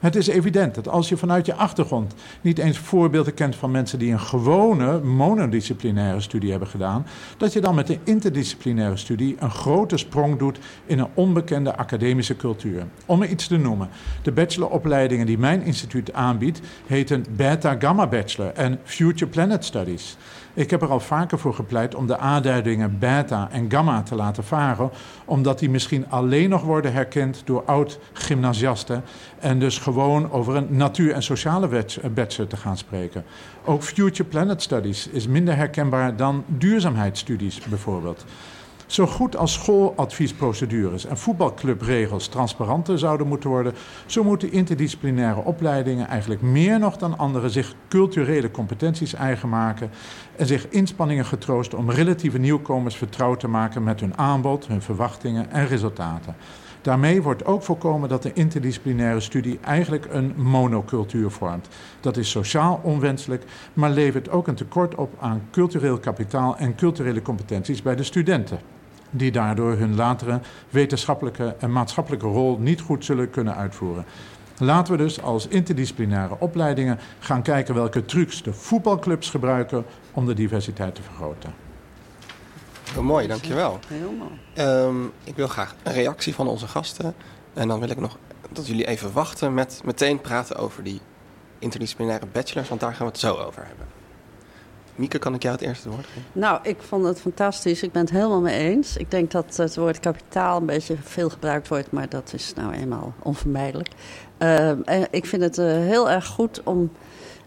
Het is evident dat als je vanuit je achtergrond niet eens voorbeelden kent van mensen die een gewone monodisciplinaire studie hebben gedaan, dat je dan met de interdisciplinaire studie een grote sprong doet in een onbekende academische cultuur. Om er iets te noemen, de bacheloropleidingen die mijn instituut aanbiedt, heten Beta Gamma Bachelor en Future Planet Studies. Ik heb er al vaker voor gepleit om de aanduidingen beta en gamma te laten varen, omdat die misschien alleen nog worden herkend door oud-gymnasiasten en dus gewoon over een natuur- en sociale bachelor te gaan spreken. Ook Future Planet Studies is minder herkenbaar dan duurzaamheidsstudies bijvoorbeeld. Zo goed als schooladviesprocedures en voetbalclubregels transparanter zouden moeten worden, zo moeten interdisciplinaire opleidingen eigenlijk meer nog dan andere zich culturele competenties eigen maken en zich inspanningen getroosten om relatieve nieuwkomers vertrouwd te maken met hun aanbod, hun verwachtingen en resultaten. Daarmee wordt ook voorkomen dat de interdisciplinaire studie eigenlijk een monocultuur vormt. Dat is sociaal onwenselijk, maar levert ook een tekort op aan cultureel kapitaal en culturele competenties bij de studenten die daardoor hun latere wetenschappelijke en maatschappelijke rol niet goed zullen kunnen uitvoeren. Laten we dus als interdisciplinaire opleidingen gaan kijken welke trucs de voetbalclubs gebruiken om de diversiteit te vergroten. Heel mooi, dankjewel. Heel mooi. Ehm, ik wil graag een reactie van onze gasten. En dan wil ik nog dat jullie even wachten met meteen praten over die interdisciplinaire bachelors, want daar gaan we het zo over hebben. Mieke, kan ik jou het eerste woord geven? Nou, ik vond het fantastisch. Ik ben het helemaal mee eens. Ik denk dat het woord kapitaal een beetje veel gebruikt wordt, maar dat is nou eenmaal onvermijdelijk. En ik vind het eh, heel erg goed om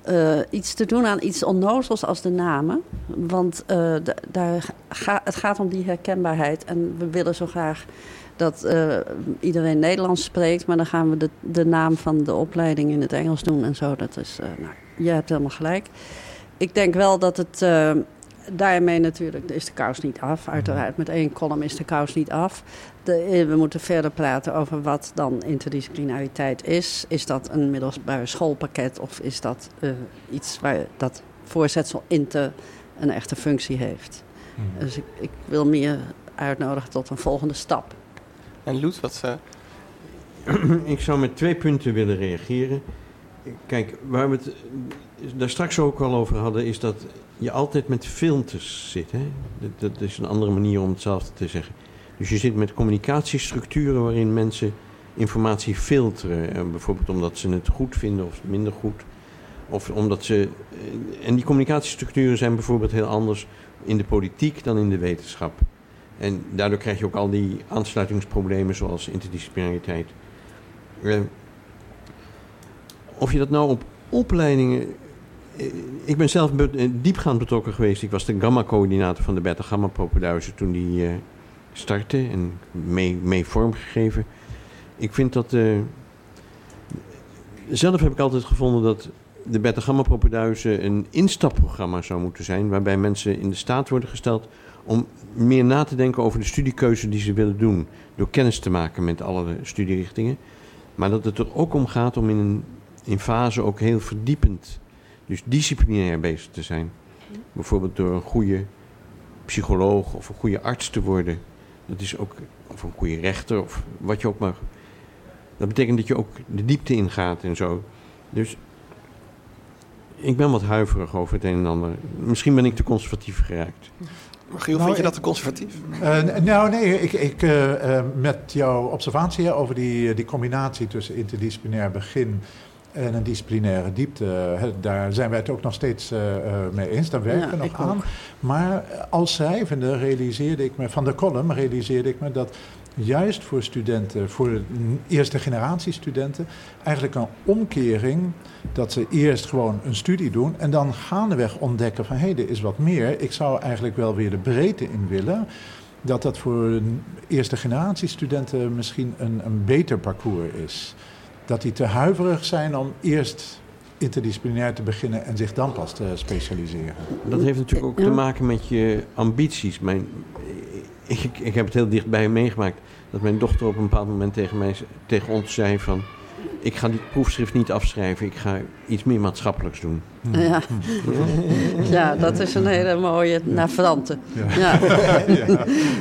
eh, iets te doen aan iets onnozels als de namen. Want eh, daar ga, het gaat om die herkenbaarheid. En we willen zo graag dat eh, iedereen Nederlands spreekt. Maar dan gaan we de, de naam van de opleiding in het Engels doen en zo. Dat is, eh, nou, je hebt helemaal gelijk. Ik denk wel dat het, eh, daarmee natuurlijk is de kous niet af. Uiteraard, met één column is de kous niet af. De, eh, we moeten verder praten over wat dan interdisciplinariteit is. Is dat een middelbaar schoolpakket of is dat eh, iets waar dat voorzetsel inter een echte functie heeft? Mhm. Dus ik, ik wil meer uitnodigen tot een volgende stap. En Loet, wat... eh, ik zou met twee punten willen reageren. Kijk, waar we het eh, daar straks ook al over hadden, is dat je altijd met filters zit. Hè? Dat, is een andere manier om hetzelfde te zeggen. Dus je zit met communicatiestructuren waarin mensen informatie filteren. Eh, bijvoorbeeld omdat ze het goed vinden of minder goed. Of omdat ze. eh, En die communicatiestructuren zijn bijvoorbeeld heel anders in de politiek dan in de wetenschap. En daardoor krijg je ook al die aansluitingsproblemen zoals interdisciplinariteit. Of je dat nou op opleidingen. eh, Ik ben zelf eh, diepgaand betrokken geweest. Ik was de gamma-coördinator van de Beta Gamma toen die eh, startte en mee, mee vormgegeven. Ik vind dat. zelf heb ik altijd gevonden dat de Beta Gamma een instapprogramma zou moeten zijn. Waarbij mensen in de staat worden gesteld om meer na te denken over de studiekeuze die ze willen doen. Door kennis te maken met alle studierichtingen. Maar dat het er ook om gaat om in een in fase ook heel verdiepend, dus disciplinair bezig te zijn. Bijvoorbeeld door een goede psycholoog of een goede arts te worden. Dat is ook, of een goede rechter of wat je ook mag. Dat betekent dat je ook de diepte ingaat en zo. Dus ik ben wat huiverig over het een en ander. Misschien ben ik te conservatief geraakt. Maar Giel, Nou, vind je ik- dat te conservatief? Eh, nou, nee, ik, ik, eh, eh, met jouw observatie over die, die combinatie tussen interdisciplinair begin en een disciplinaire diepte, daar zijn wij het ook nog steeds eh, eh, mee eens. Daar werken Ja, we nog aan. ook. Maar als schrijvende realiseerde ik me, van de column realiseerde ik me dat juist voor studenten, voor eerste generatie studenten, eigenlijk een omkering dat ze eerst gewoon een studie doen en dan gaandeweg ontdekken van hé, hey, er is wat meer. Ik zou eigenlijk wel weer de breedte in willen. Dat dat voor een eerste generatie studenten misschien een, een beter parcours is. Dat die te huiverig zijn om eerst interdisciplinair te beginnen en zich dan pas te specialiseren. Dat heeft natuurlijk ook Ja. te maken met je ambities. Mijn, ik, ik, heb het heel dichtbij meegemaakt dat mijn dochter op een bepaald moment tegen, mij, tegen ons zei van... Ik ga dit proefschrift niet afschrijven, ik ga iets meer maatschappelijks doen. Ja. ja, dat is een hele mooie navrante. Ja.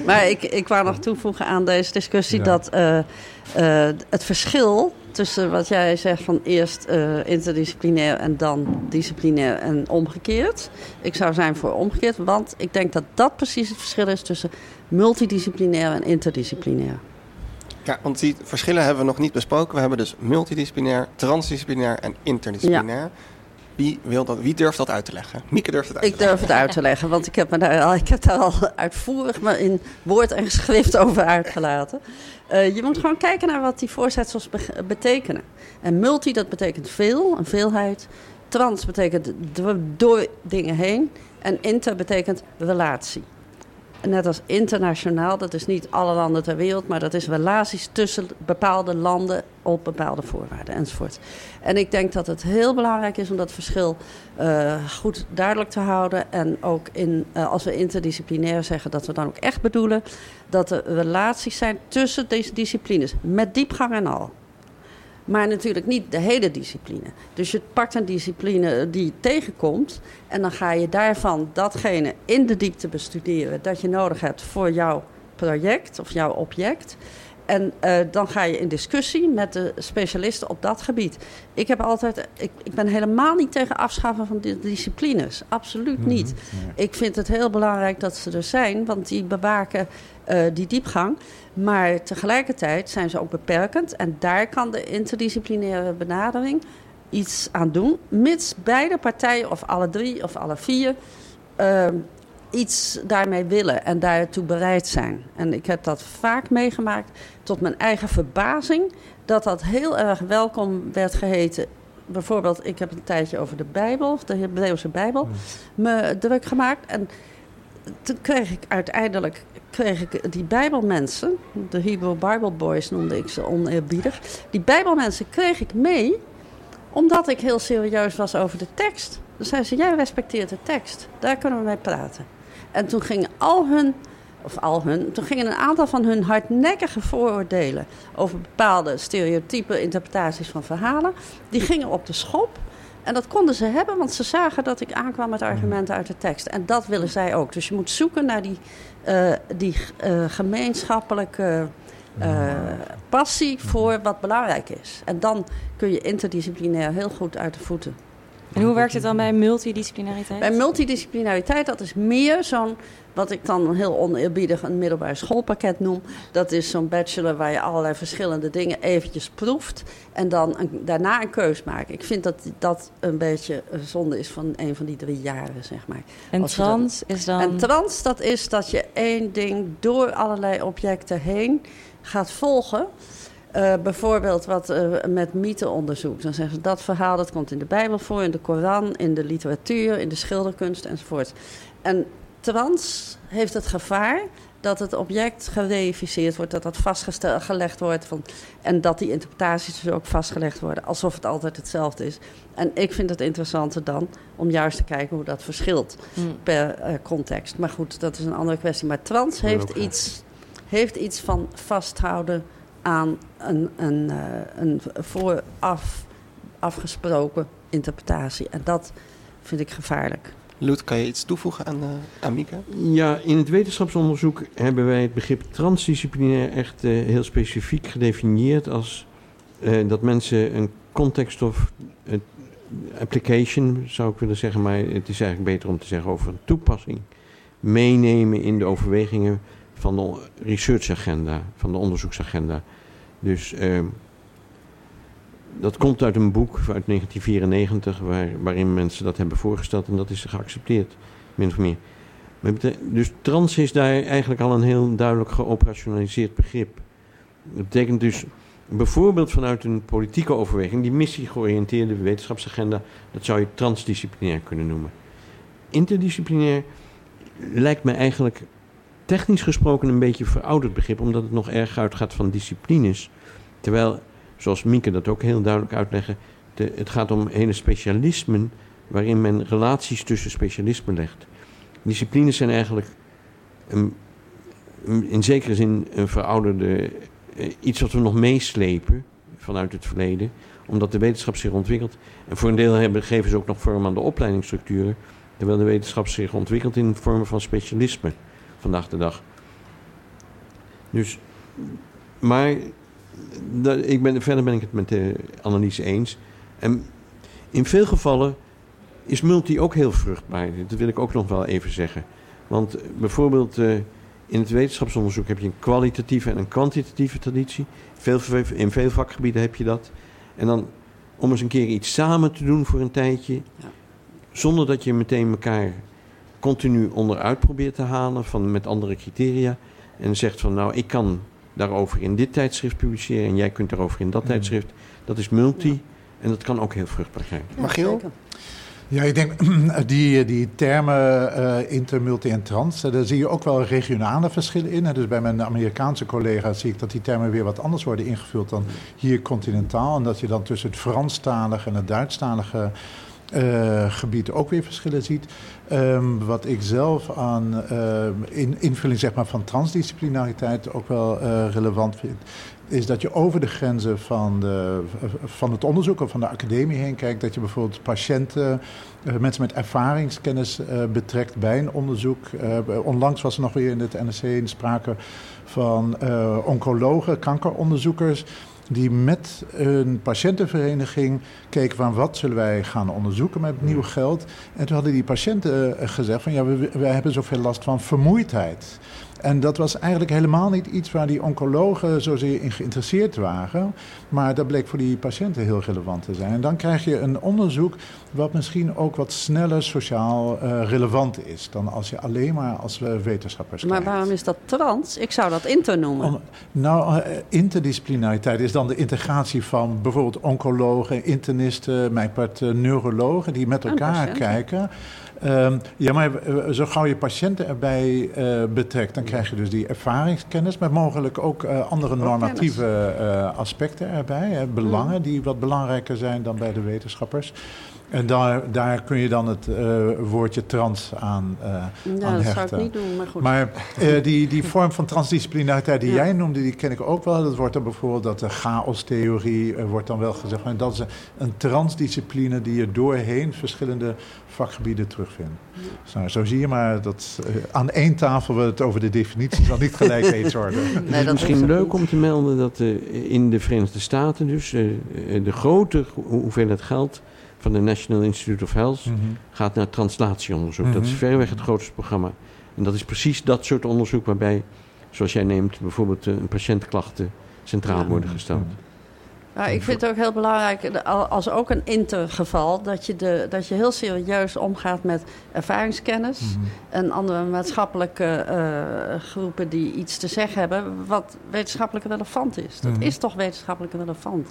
maar ik, ik wou nog toevoegen aan deze discussie Ja. dat eh, eh, het verschil tussen wat jij zegt van eerst eh, interdisciplinair en dan disciplinair en omgekeerd. Ik zou zijn voor omgekeerd, want ik denk dat dat precies het verschil is tussen multidisciplinair en interdisciplinair. Ja, want die verschillen hebben we nog niet besproken. We hebben dus multidisciplinair, transdisciplinair en interdisciplinair. Wie, wil dat, wie durft dat uit te leggen? Mieke durft het uit Ik te leggen. durf het uit te leggen, want ik heb, me daar, al, ik heb daar al uitvoerig maar in woord en geschrift over uitgelaten. Eh, je moet gewoon kijken naar wat die voorzetsels be- betekenen. En multi, dat betekent veel, een veelheid. Trans betekent door dingen heen. En inter betekent relatie. Net als internationaal, dat is niet alle landen ter wereld, maar dat is relaties tussen bepaalde landen op bepaalde voorwaarden enzovoort. En ik denk dat het heel belangrijk is om dat verschil eh, goed duidelijk te houden. En ook in, eh, als we interdisciplinair zeggen, dat we dan ook echt bedoelen dat er relaties zijn tussen deze disciplines, met diepgang en al. Maar natuurlijk niet de hele discipline. Dus je pakt een discipline die tegenkomt. En dan ga je daarvan datgene in de diepte bestuderen dat je nodig hebt voor jouw project of jouw object. En eh, dan ga je in discussie met de specialisten op dat gebied. Ik, heb altijd, ik, ik ben helemaal niet tegen afschaffen van die disciplines. Absoluut niet. Ik vind het heel belangrijk dat ze er zijn, want die bewaken eh, die diepgang. Maar tegelijkertijd zijn ze ook beperkend. En daar kan de interdisciplinaire benadering iets aan doen. Mits beide partijen, of alle drie of alle vier, eh, iets daarmee willen en daartoe bereid zijn. En ik heb dat vaak meegemaakt tot mijn eigen verbazing. Dat dat heel erg welkom werd geheten. Bijvoorbeeld, ik heb een tijdje over de Bijbel, de Hebreeuwse Bijbel, me druk gemaakt. En toen kreeg ik uiteindelijk kreeg ik die Bijbelmensen, de Hebrew Bible Boys noemde ik ze oneerbiedig. Die Bijbelmensen kreeg ik mee omdat ik heel serieus was over de tekst. Dus zei ze, jij respecteert de tekst, daar kunnen we mee praten. En toen gingen al hun, of al hun, toen gingen een aantal van hun hardnekkige vooroordelen over bepaalde stereotype interpretaties van verhalen, die gingen op de schop. En dat konden ze hebben, want ze zagen dat ik aankwam met argumenten uit de tekst. En dat willen zij ook. Dus je moet zoeken naar die, eh, die eh, gemeenschappelijke eh, passie voor wat belangrijk is. En dan kun je interdisciplinair heel goed uit de voeten. En hoe werkt het dan bij multidisciplinariteit? Bij multidisciplinariteit, dat is meer zo'n, wat ik dan heel oneerbiedig een middelbaar schoolpakket noem. Dat is zo'n bachelor waar je allerlei verschillende dingen eventjes proeft. En dan een- daarna een keus maakt. Ik vind dat dat een beetje een zonde is van een van die drie jaren, zeg maar. En Als je dat- trans is dan... En trans, dat is dat je één ding door allerlei objecten heen gaat volgen. Eh, bijvoorbeeld wat eh, met mytheonderzoek. Dan zeggen ze dat verhaal dat komt in de Bijbel voor, in de Koran, in de literatuur, in de schilderkunst enzovoort. En trans heeft het gevaar dat het object gereificeerd wordt, dat dat vastgelegd wordt. Van, en dat die interpretaties dus ook vastgelegd worden, alsof het altijd hetzelfde is. En ik vind het interessanter dan om juist te kijken hoe dat verschilt Hmm. per eh, context. Maar goed, dat is een andere kwestie. Maar trans heeft, iets, heeft iets van vasthouden aan een, een, eh, een vooraf afgesproken interpretatie. En dat vind ik gevaarlijk. Loet, kan je iets toevoegen aan, eh aan Mieke? Ja, in het wetenschapsonderzoek hebben wij het begrip transdisciplinair echt eh, heel specifiek gedefinieerd als eh, dat mensen een context of application, zou ik willen zeggen, maar het is eigenlijk beter om te zeggen over een toepassing, meenemen in de overwegingen van de researchagenda, van de onderzoeksagenda. Dus ehm, dat komt uit een boek uit 1994 waar, waarin mensen dat hebben voorgesteld en dat is geaccepteerd, min of meer. Bete- Dus trans is daar eigenlijk al een heel duidelijk geoperationaliseerd begrip. Dat betekent dus bijvoorbeeld vanuit een politieke overweging, die missie-georiënteerde wetenschapsagenda, dat zou je transdisciplinair kunnen noemen. Interdisciplinair lijkt me eigenlijk technisch gesproken een beetje verouderd begrip, omdat het nog erg uitgaat van disciplines. Terwijl, zoals Mieke dat ook heel duidelijk uitleggen, het gaat om hele specialismen waarin men relaties tussen specialismen legt. Disciplines zijn eigenlijk een, in zekere zin een verouderde eh, iets wat we nog meeslepen vanuit het verleden, omdat de wetenschap zich ontwikkelt. En voor een deel hebben, geven ze ook nog vorm aan de opleidingsstructuren, terwijl de wetenschap zich ontwikkelt in vormen van specialisme vandaag de dag. Dus, maar dat, ik ben, verder ben ik het met de analyse eens. En in veel gevallen is multi ook heel vruchtbaar. Dat wil ik ook nog wel even zeggen. Want bijvoorbeeld eh, in het wetenschapsonderzoek heb je een kwalitatieve en een kwantitatieve traditie. Veel, in veel vakgebieden heb je dat. En dan om eens een keer iets samen te doen voor een tijdje, Ja. zonder dat je meteen elkaar continu onderuit probeert te halen van, met andere criteria. En zegt van nou, ik kan daarover in dit tijdschrift publiceren en jij kunt daarover in dat Mm. tijdschrift. Dat is multi en dat kan ook heel vruchtbaar zijn. Magiel? Ja, ik denk die, die termen eh, inter, multi en trans, eh, daar zie je ook wel regionale verschillen in. hè. Dus bij mijn Amerikaanse collega's zie ik dat die termen weer wat anders worden ingevuld dan hier continentaal. En dat je dan tussen het Franstalige en het Duitsstalige eh, gebied ook weer verschillen ziet. Ehm, wat ik zelf aan eh, in, invulling zeg maar, van transdisciplinariteit ook wel eh, relevant vind, is dat je over de grenzen van, de, van het onderzoek of van de academie heen kijkt. Dat je bijvoorbeeld patiënten, eh, mensen met ervaringskennis betrekt bij een onderzoek. Onlangs was er nog weer in het NRC sprake van oncologen, kankeronderzoekers. Die met een patiëntenvereniging keken van wat zullen wij gaan onderzoeken met nieuw geld. En toen hadden die patiënten eh, gezegd van ja, wij hebben zoveel last van vermoeidheid. En dat was eigenlijk helemaal niet iets waar die oncologen zozeer in geïnteresseerd waren. Maar dat bleek voor die patiënten heel relevant te zijn. En dan krijg je een onderzoek wat misschien ook wat sneller sociaal eh, relevant is. Dan als je alleen maar als eh, wetenschappers Maar kijkt. waarom is dat trans? Ik zou dat inter noemen. Om- nou, eh, interdisciplinariteit is dan de integratie van bijvoorbeeld oncologen, internisten, mijn part neurologen, die met elkaar kijken. Ehm, ja, maar eh, zo gauw je patiënten erbij eh, betrekt, dan krijg je dus die ervaringskennis, maar mogelijk ook eh, andere normatieve aspecten erbij. Hè, belangen die wat belangrijker zijn dan bij de wetenschappers. En daar, daar kun je dan het eh, woordje trans aan, eh Ja, aan dat hechten. zou ik niet doen, maar goed. Maar eh, die, die vorm van transdisciplinariteit die jij noemde, die ken ik ook wel. Dat wordt dan bijvoorbeeld dat de chaostheorie wordt dan wel gezegd. Maar dat is een, transdiscipline die je doorheen verschillende vakgebieden terugvindt. Dus nou, zo zie je maar dat aan één tafel we het over de definities al niet gelijk eens worden. Nee, is dat is misschien leuk niet. om te melden dat eh, in de Verenigde Staten dus de grote ho- hoeveelheid geld van de National Institute of Health Mhm. gaat naar translatieonderzoek. Dat is Mhm. verreweg het grootste programma. En dat is precies dat soort onderzoek waarbij, zoals jij neemt, bijvoorbeeld eh, een patiëntklachten centraal worden gesteld. Ja, ik vind het ook heel belangrijk, als ook een intergeval, dat je, de, dat je heel serieus omgaat met ervaringskennis Mhm. en andere maatschappelijke eh, groepen die iets te zeggen hebben, wat wetenschappelijk relevant is. Dat Mhm. is toch wetenschappelijk relevant.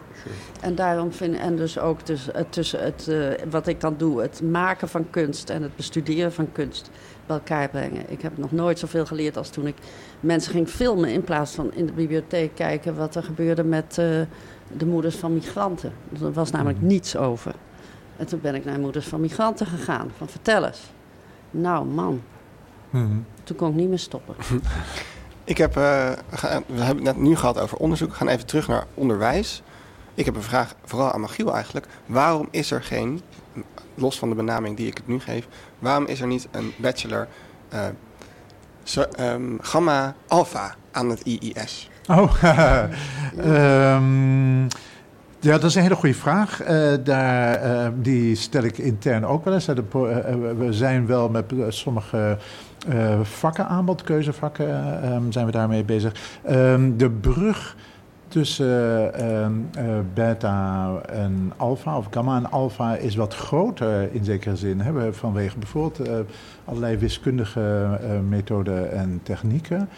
En daarom vind en dus ook dus, eh, tussen het, eh, wat ik dan doe, het maken van kunst en het bestuderen van kunst bij elkaar brengen. Ik heb nog nooit zoveel geleerd als toen ik mensen ging filmen in plaats van in de bibliotheek kijken wat er gebeurde met eh, de moeders van migranten. Er was namelijk Mhm. niets over. En toen ben ik naar moeders van migranten gegaan. Van vertel eens. Nou man, Mhm. toen kon ik niet meer stoppen. Ik heb, eh, we, hebben het net nu gehad over onderzoek. We gaan even terug naar onderwijs. Ik heb een vraag, vooral aan Magiel eigenlijk. Waarom is er geen, los van de benaming die ik het nu geef, waarom is er niet een bachelor eh, ehm, gamma alpha aan het IIS? Oh, ehm, ja, dat is een hele goede vraag. Eh, daar, eh, die stel ik intern ook wel eens. Eh, we zijn wel met sommige vakken, aanbod, keuzevakken, eh, ehm, zijn we daarmee bezig. Ehm, de brug tussen beta en alpha, of gamma en alpha, is wat groter in zekere zin. Hè? We- Vanwege bijvoorbeeld allerlei wiskundige methoden en technieken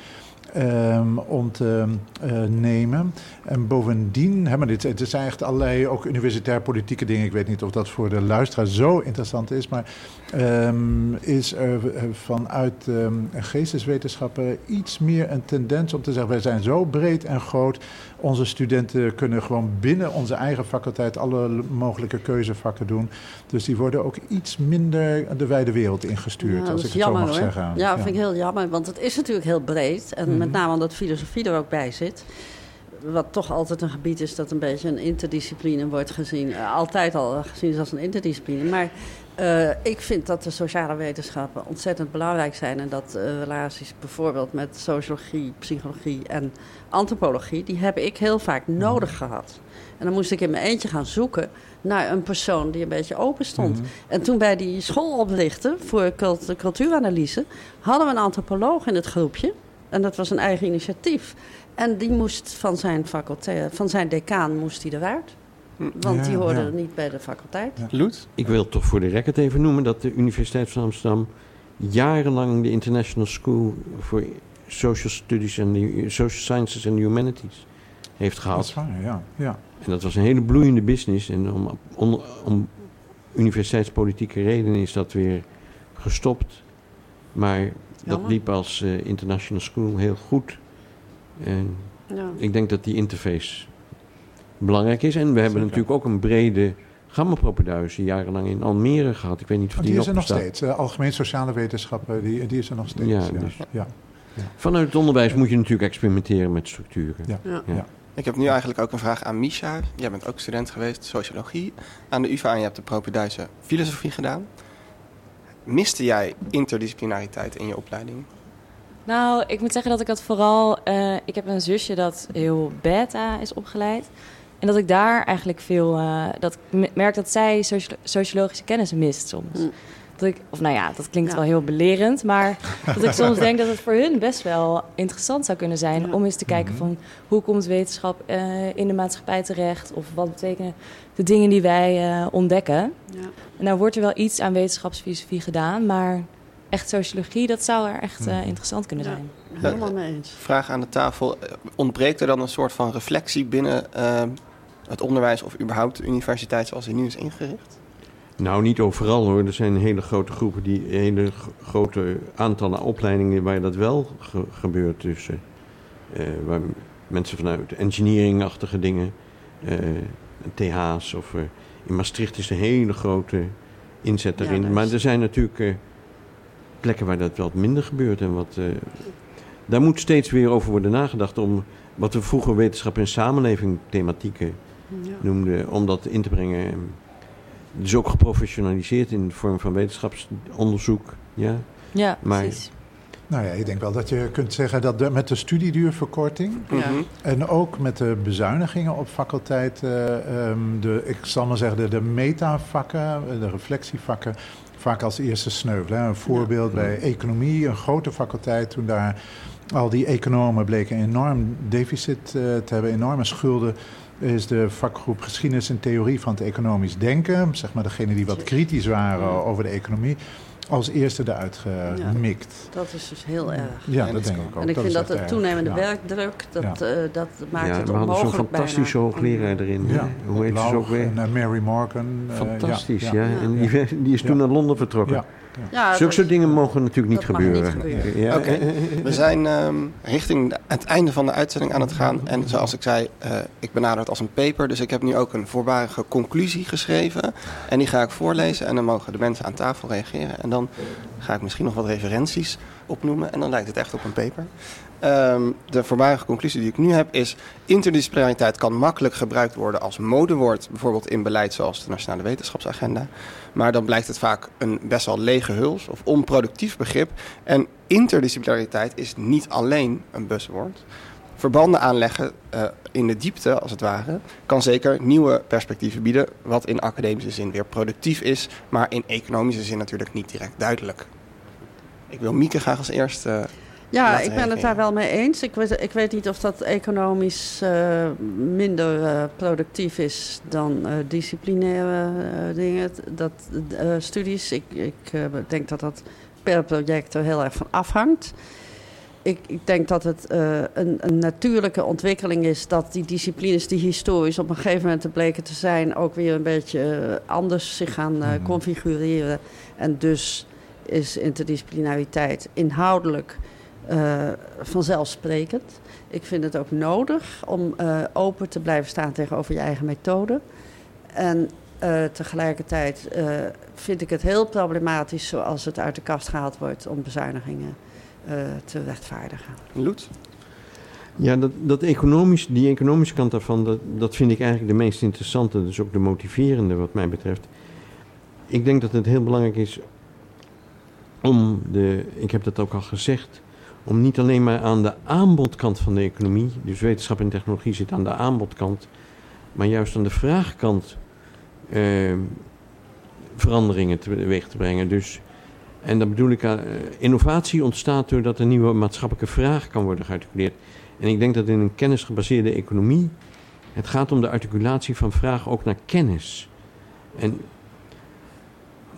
ehm, om te eh, nemen. En bovendien, hè, maar dit, het zijn echt allerlei ook universitair politieke dingen. Ik weet niet of dat voor de luisteraar zo interessant is, maar ehm, is er eh, vanuit ehm, geesteswetenschappen iets meer een tendens om te zeggen: wij zijn zo breed en groot. Onze studenten kunnen gewoon binnen onze eigen faculteit alle mogelijke keuzevakken doen. Dus die worden ook iets minder de wijde wereld ingestuurd, Ja, als dat ik het zo jammer mag hoor. zeggen. Ja, vind ik heel jammer, want het is natuurlijk heel breed. En met Mhm. name omdat filosofie er ook bij zit. Wat toch altijd een gebied is dat een beetje een interdiscipline wordt gezien. Eh, altijd al gezien is als een interdiscipline. Maar eh, ik vind dat de sociale wetenschappen ontzettend belangrijk zijn. En dat eh, relaties bijvoorbeeld met sociologie, psychologie en antropologie... die heb ik heel vaak nodig gehad. En dan moest ik in mijn eentje gaan zoeken naar een persoon die een beetje open stond. Mhm. En toen bij die schooloplichten voor cult- cultuuranalyse... hadden we een antropoloog in het groepje. En dat was een eigen initiatief. En die moest van zijn faculteit, van zijn decaan moest hij eruit. Want Ja, die hoorde ja. niet bij de faculteit. Ja. Loet? Ik wil toch voor de record even noemen dat de Universiteit van Amsterdam jarenlang de International School for Social Studies en the Social Sciences and the Humanities heeft Dat gehad. is waar, ja. ja. En dat was een hele bloeiende business. En om, om, om universiteitspolitieke redenen is dat weer gestopt. Maar dat liep als eh, international school heel goed. En Ja. ik denk dat die interface belangrijk is. En we hebben Zeker. natuurlijk ook een brede gamma-propeduise jarenlang in Almere gehad. Ik weet niet of Oh, die, die is er nog steeds. Eh, algemeen sociale wetenschappen, die, die is er nog steeds. Ja, Ja, dus- ja. Vanuit het onderwijs moet je natuurlijk experimenteren met structuren. Ja. Ja. Ja. Ik heb nu eigenlijk ook een vraag aan Misha. Jij bent ook student geweest, sociologie aan de UvA en je hebt de propeduise filosofie gedaan. Miste jij interdisciplinariteit in je opleiding? Nou, ik moet zeggen dat ik dat vooral... eh, ik heb een zusje dat heel beta is opgeleid. En dat ik daar eigenlijk veel... eh, dat ik me- merk dat zij socio- sociologische kennis mist soms. Mm. Dat ik, of nou ja, dat klinkt Ja. wel heel belerend. Maar dat ik soms denk dat het voor hun best wel interessant zou kunnen zijn... Ja. om eens te kijken Mhm. van hoe komt wetenschap eh, in de maatschappij terecht? Of wat betekenen de dingen die wij eh, ontdekken? Ja. En nou wordt er wel iets aan wetenschapsfilosofie gedaan, maar echt sociologie, dat zou er echt eh, Mhm. interessant kunnen Ja. zijn. Helemaal mee eens. Vraag aan de tafel. eh, Ontbreekt er dan een soort van reflectie binnen eh, het onderwijs of überhaupt de universiteit zoals die nu is ingericht? Nou, niet overal hoor. Er zijn hele grote groepen, die hele grote aantallen opleidingen waar dat wel ge- gebeurt. Dus eh, eh, waar mensen vanuit engineering-achtige dingen, eh, TH's of eh, in Maastricht is een hele grote inzet Ja, daarin. daar maar er zijn natuurlijk eh, plekken waar dat wat minder gebeurt. En wat, eh, daar moet steeds weer over worden nagedacht om wat we vroeger wetenschap en samenleving thematieken Ja. noemden, om dat in te brengen. Dus ook geprofessionaliseerd in de vorm van wetenschapsonderzoek. Ja, Ja, Maar- precies. Nou ja, ik denk wel dat je kunt zeggen dat de- met de studieduurverkorting Ja. Mhm. en ook met de bezuinigingen op faculteiten, ehm, de, ik zal maar zeggen, de, de metavakken, de reflectievakken, vaak als eerste sneuvelen. Een voorbeeld bij economie, een grote faculteit, toen daar al die economen bleken een enorm deficit eh, te hebben, enorme schulden. Is de vakgroep geschiedenis en theorie van het economisch denken, zeg maar degene die wat kritisch waren over de economie, als eerste eruit gemikt. Dat is dus heel erg. Ja, En dat denk ik ook. En ik vind dat de toenemende Ja. werkdruk, dat, Ja. eh, dat maakt ja het we hadden zo'n onmogelijk fantastische bijna. hoogleraar erin. Ja, Hoe heet ze ook weer? En eh, Mary Morgan. eh, Fantastisch, ja. ja. ja. En die, die is toen Ja. naar Londen vertrokken. Ja. Zulke soort dingen mogen natuurlijk niet dat mag niet gebeuren. Ja, We zijn ehm, richting het einde van de uitzending aan het gaan. En zoals ik zei, eh, ik benader het als een paper. Dus ik heb nu ook een voorbarige conclusie geschreven. En die ga ik voorlezen. En dan mogen de mensen aan tafel reageren. En dan ga ik misschien nog wat referenties opnoemen. En dan lijkt het echt op een paper. Ehm, de voorbarige conclusie die ik nu heb is... interdisciplinariteit kan makkelijk gebruikt worden als modewoord. Bijvoorbeeld in beleid zoals de Nationale Wetenschapsagenda. Maar dan blijkt het vaak een best wel lege huls of onproductief begrip. En interdisciplinariteit is niet alleen een buzzwoord. Verbanden aanleggen eh, in de diepte, als het ware, kan zeker nieuwe perspectieven bieden. Wat in academische zin weer productief is, maar in economische zin natuurlijk niet direct duidelijk. Ik wil Mieke graag als eerste. Ja, ik ben het daar wel mee eens. Ik weet, ik weet niet of dat economisch eh, minder eh, productief is dan eh, disciplinaire dingen, dat, studies. Ik, ik denk dat dat per project er heel erg van afhangt. Ik, ik denk dat het een, een natuurlijke ontwikkeling is dat die disciplines die historisch op een gegeven moment bleken te zijn, ook weer een beetje anders zich gaan Mhm. configureren. En dus is interdisciplinariteit inhoudelijk eh, vanzelfsprekend. Ik vind het ook nodig om eh, open te blijven staan tegenover je eigen methode. En eh, tegelijkertijd eh, vind ik het heel problematisch zoals het uit de kast gehaald wordt om bezuinigingen eh, te rechtvaardigen. Loet? Ja, dat, dat economisch, die economische kant daarvan, dat, dat vind ik eigenlijk de meest interessante. Dus ook de motiverende wat mij betreft. Ik denk dat het heel belangrijk is om de, ik heb dat ook al gezegd, om niet alleen maar aan de aanbodkant van de economie, dus wetenschap en technologie zit aan de aanbodkant, maar juist aan de vraagkant eh, veranderingen teweeg te brengen. Dus, en dat bedoel ik, eh, innovatie ontstaat doordat een nieuwe maatschappelijke vraag kan worden gearticuleerd. En ik denk dat in een kennisgebaseerde economie het gaat om de articulatie van vraag ook naar kennis. En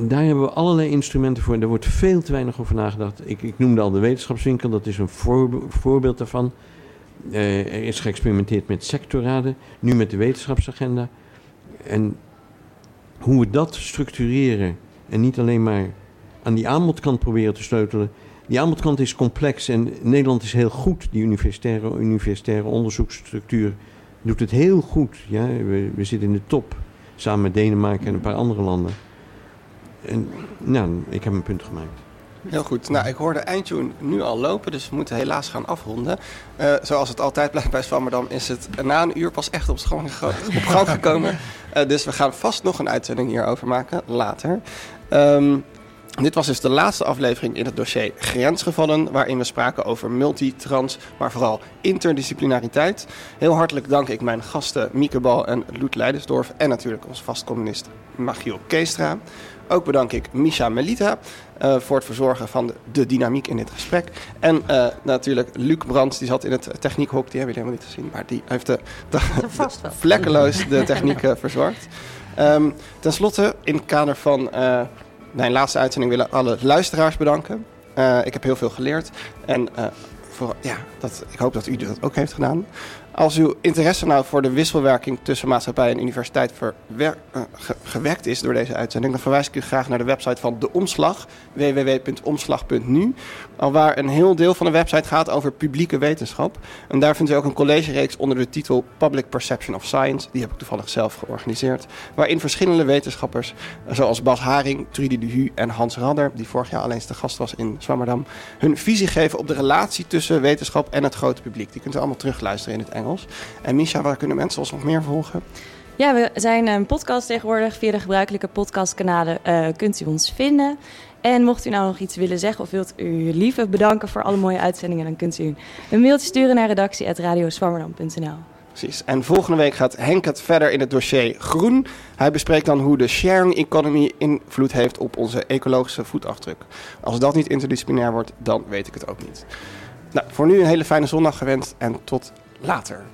daar hebben we allerlei instrumenten voor. En daar wordt veel te weinig over nagedacht. Ik, ik noemde al de wetenschapswinkel, dat is een voorbe- voorbeeld daarvan. Eh, er is geëxperimenteerd met sectorraden, nu met de wetenschapsagenda. En hoe we dat structureren en niet alleen maar aan die aanbodkant proberen te sleutelen. Die aanbodkant is complex en Nederland is heel goed. Die universitaire, universitaire onderzoeksstructuur doet het heel goed. Ja? We zitten in de top, samen met Denemarken en een paar andere landen. En nou, ik heb mijn punt gemaakt. Heel goed. Nou, ik hoorde eindtune nu al lopen, dus we moeten helaas gaan afronden. Eh, zoals het altijd blijft bij Swammerdam is het na een uur pas echt op, op gang gekomen. Eh, dus we gaan vast nog een uitzending hierover maken, later. Ehm, dit was dus de laatste aflevering in het dossier Grensgevallen, waarin we spraken over multitrans, maar vooral interdisciplinariteit. Heel hartelijk dank ik mijn gasten Mieke Bal en Loet Leidersdorf en natuurlijk onze vastcommunist Machiel Keestra. Ook bedank ik Misha Melita eh, voor het verzorgen van de, de dynamiek in dit gesprek. En eh, natuurlijk Luc Brands, die zat in het techniekhok, die hebben jullie helemaal niet gezien, maar die heeft de, de, vlekkeloos de techniek eh, verzorgd. Ehm, ten slotte, in het kader van eh, mijn laatste uitzending willen alle luisteraars bedanken. Eh, ik heb heel veel geleerd en eh, voor, ja, dat, ik hoop dat u dat ook heeft gedaan. Als uw interesse nou voor de wisselwerking tussen maatschappij en universiteit verwer- eh, ge- gewekt is door deze uitzending, dan verwijs ik u graag naar de website van De Omslag, www.omslag.nu. Alwaar een heel deel van de website gaat over publieke wetenschap. En daar vindt u ook een collegereeks onder de titel Public Perception of Science. Die heb ik toevallig zelf georganiseerd. Waarin verschillende wetenschappers, eh, zoals Bas Haring, Trudy de Hu en Hans Radder, die vorig jaar alleen te gast was in Zwammerdam, hun visie geven op de relatie tussen wetenschap en het grote publiek. Die kunt u allemaal terugluisteren in het Engels. En Misha, waar kunnen mensen ons nog meer volgen? Ja, we zijn een podcast tegenwoordig. Via de gebruikelijke podcastkanalen eh, kunt u ons vinden. En mocht u nou nog iets willen zeggen of wilt u lieve bedanken voor alle mooie uitzendingen, dan kunt u een mailtje sturen naar redactie.radioswammerdam.nl. Precies. En volgende week gaat Henk het verder in het dossier groen. Hij bespreekt dan hoe de sharing economy invloed heeft op onze ecologische voetafdruk. Als dat niet interdisciplinair wordt, dan weet ik het ook niet. Nou, voor nu een hele fijne zondag gewenst en tot later.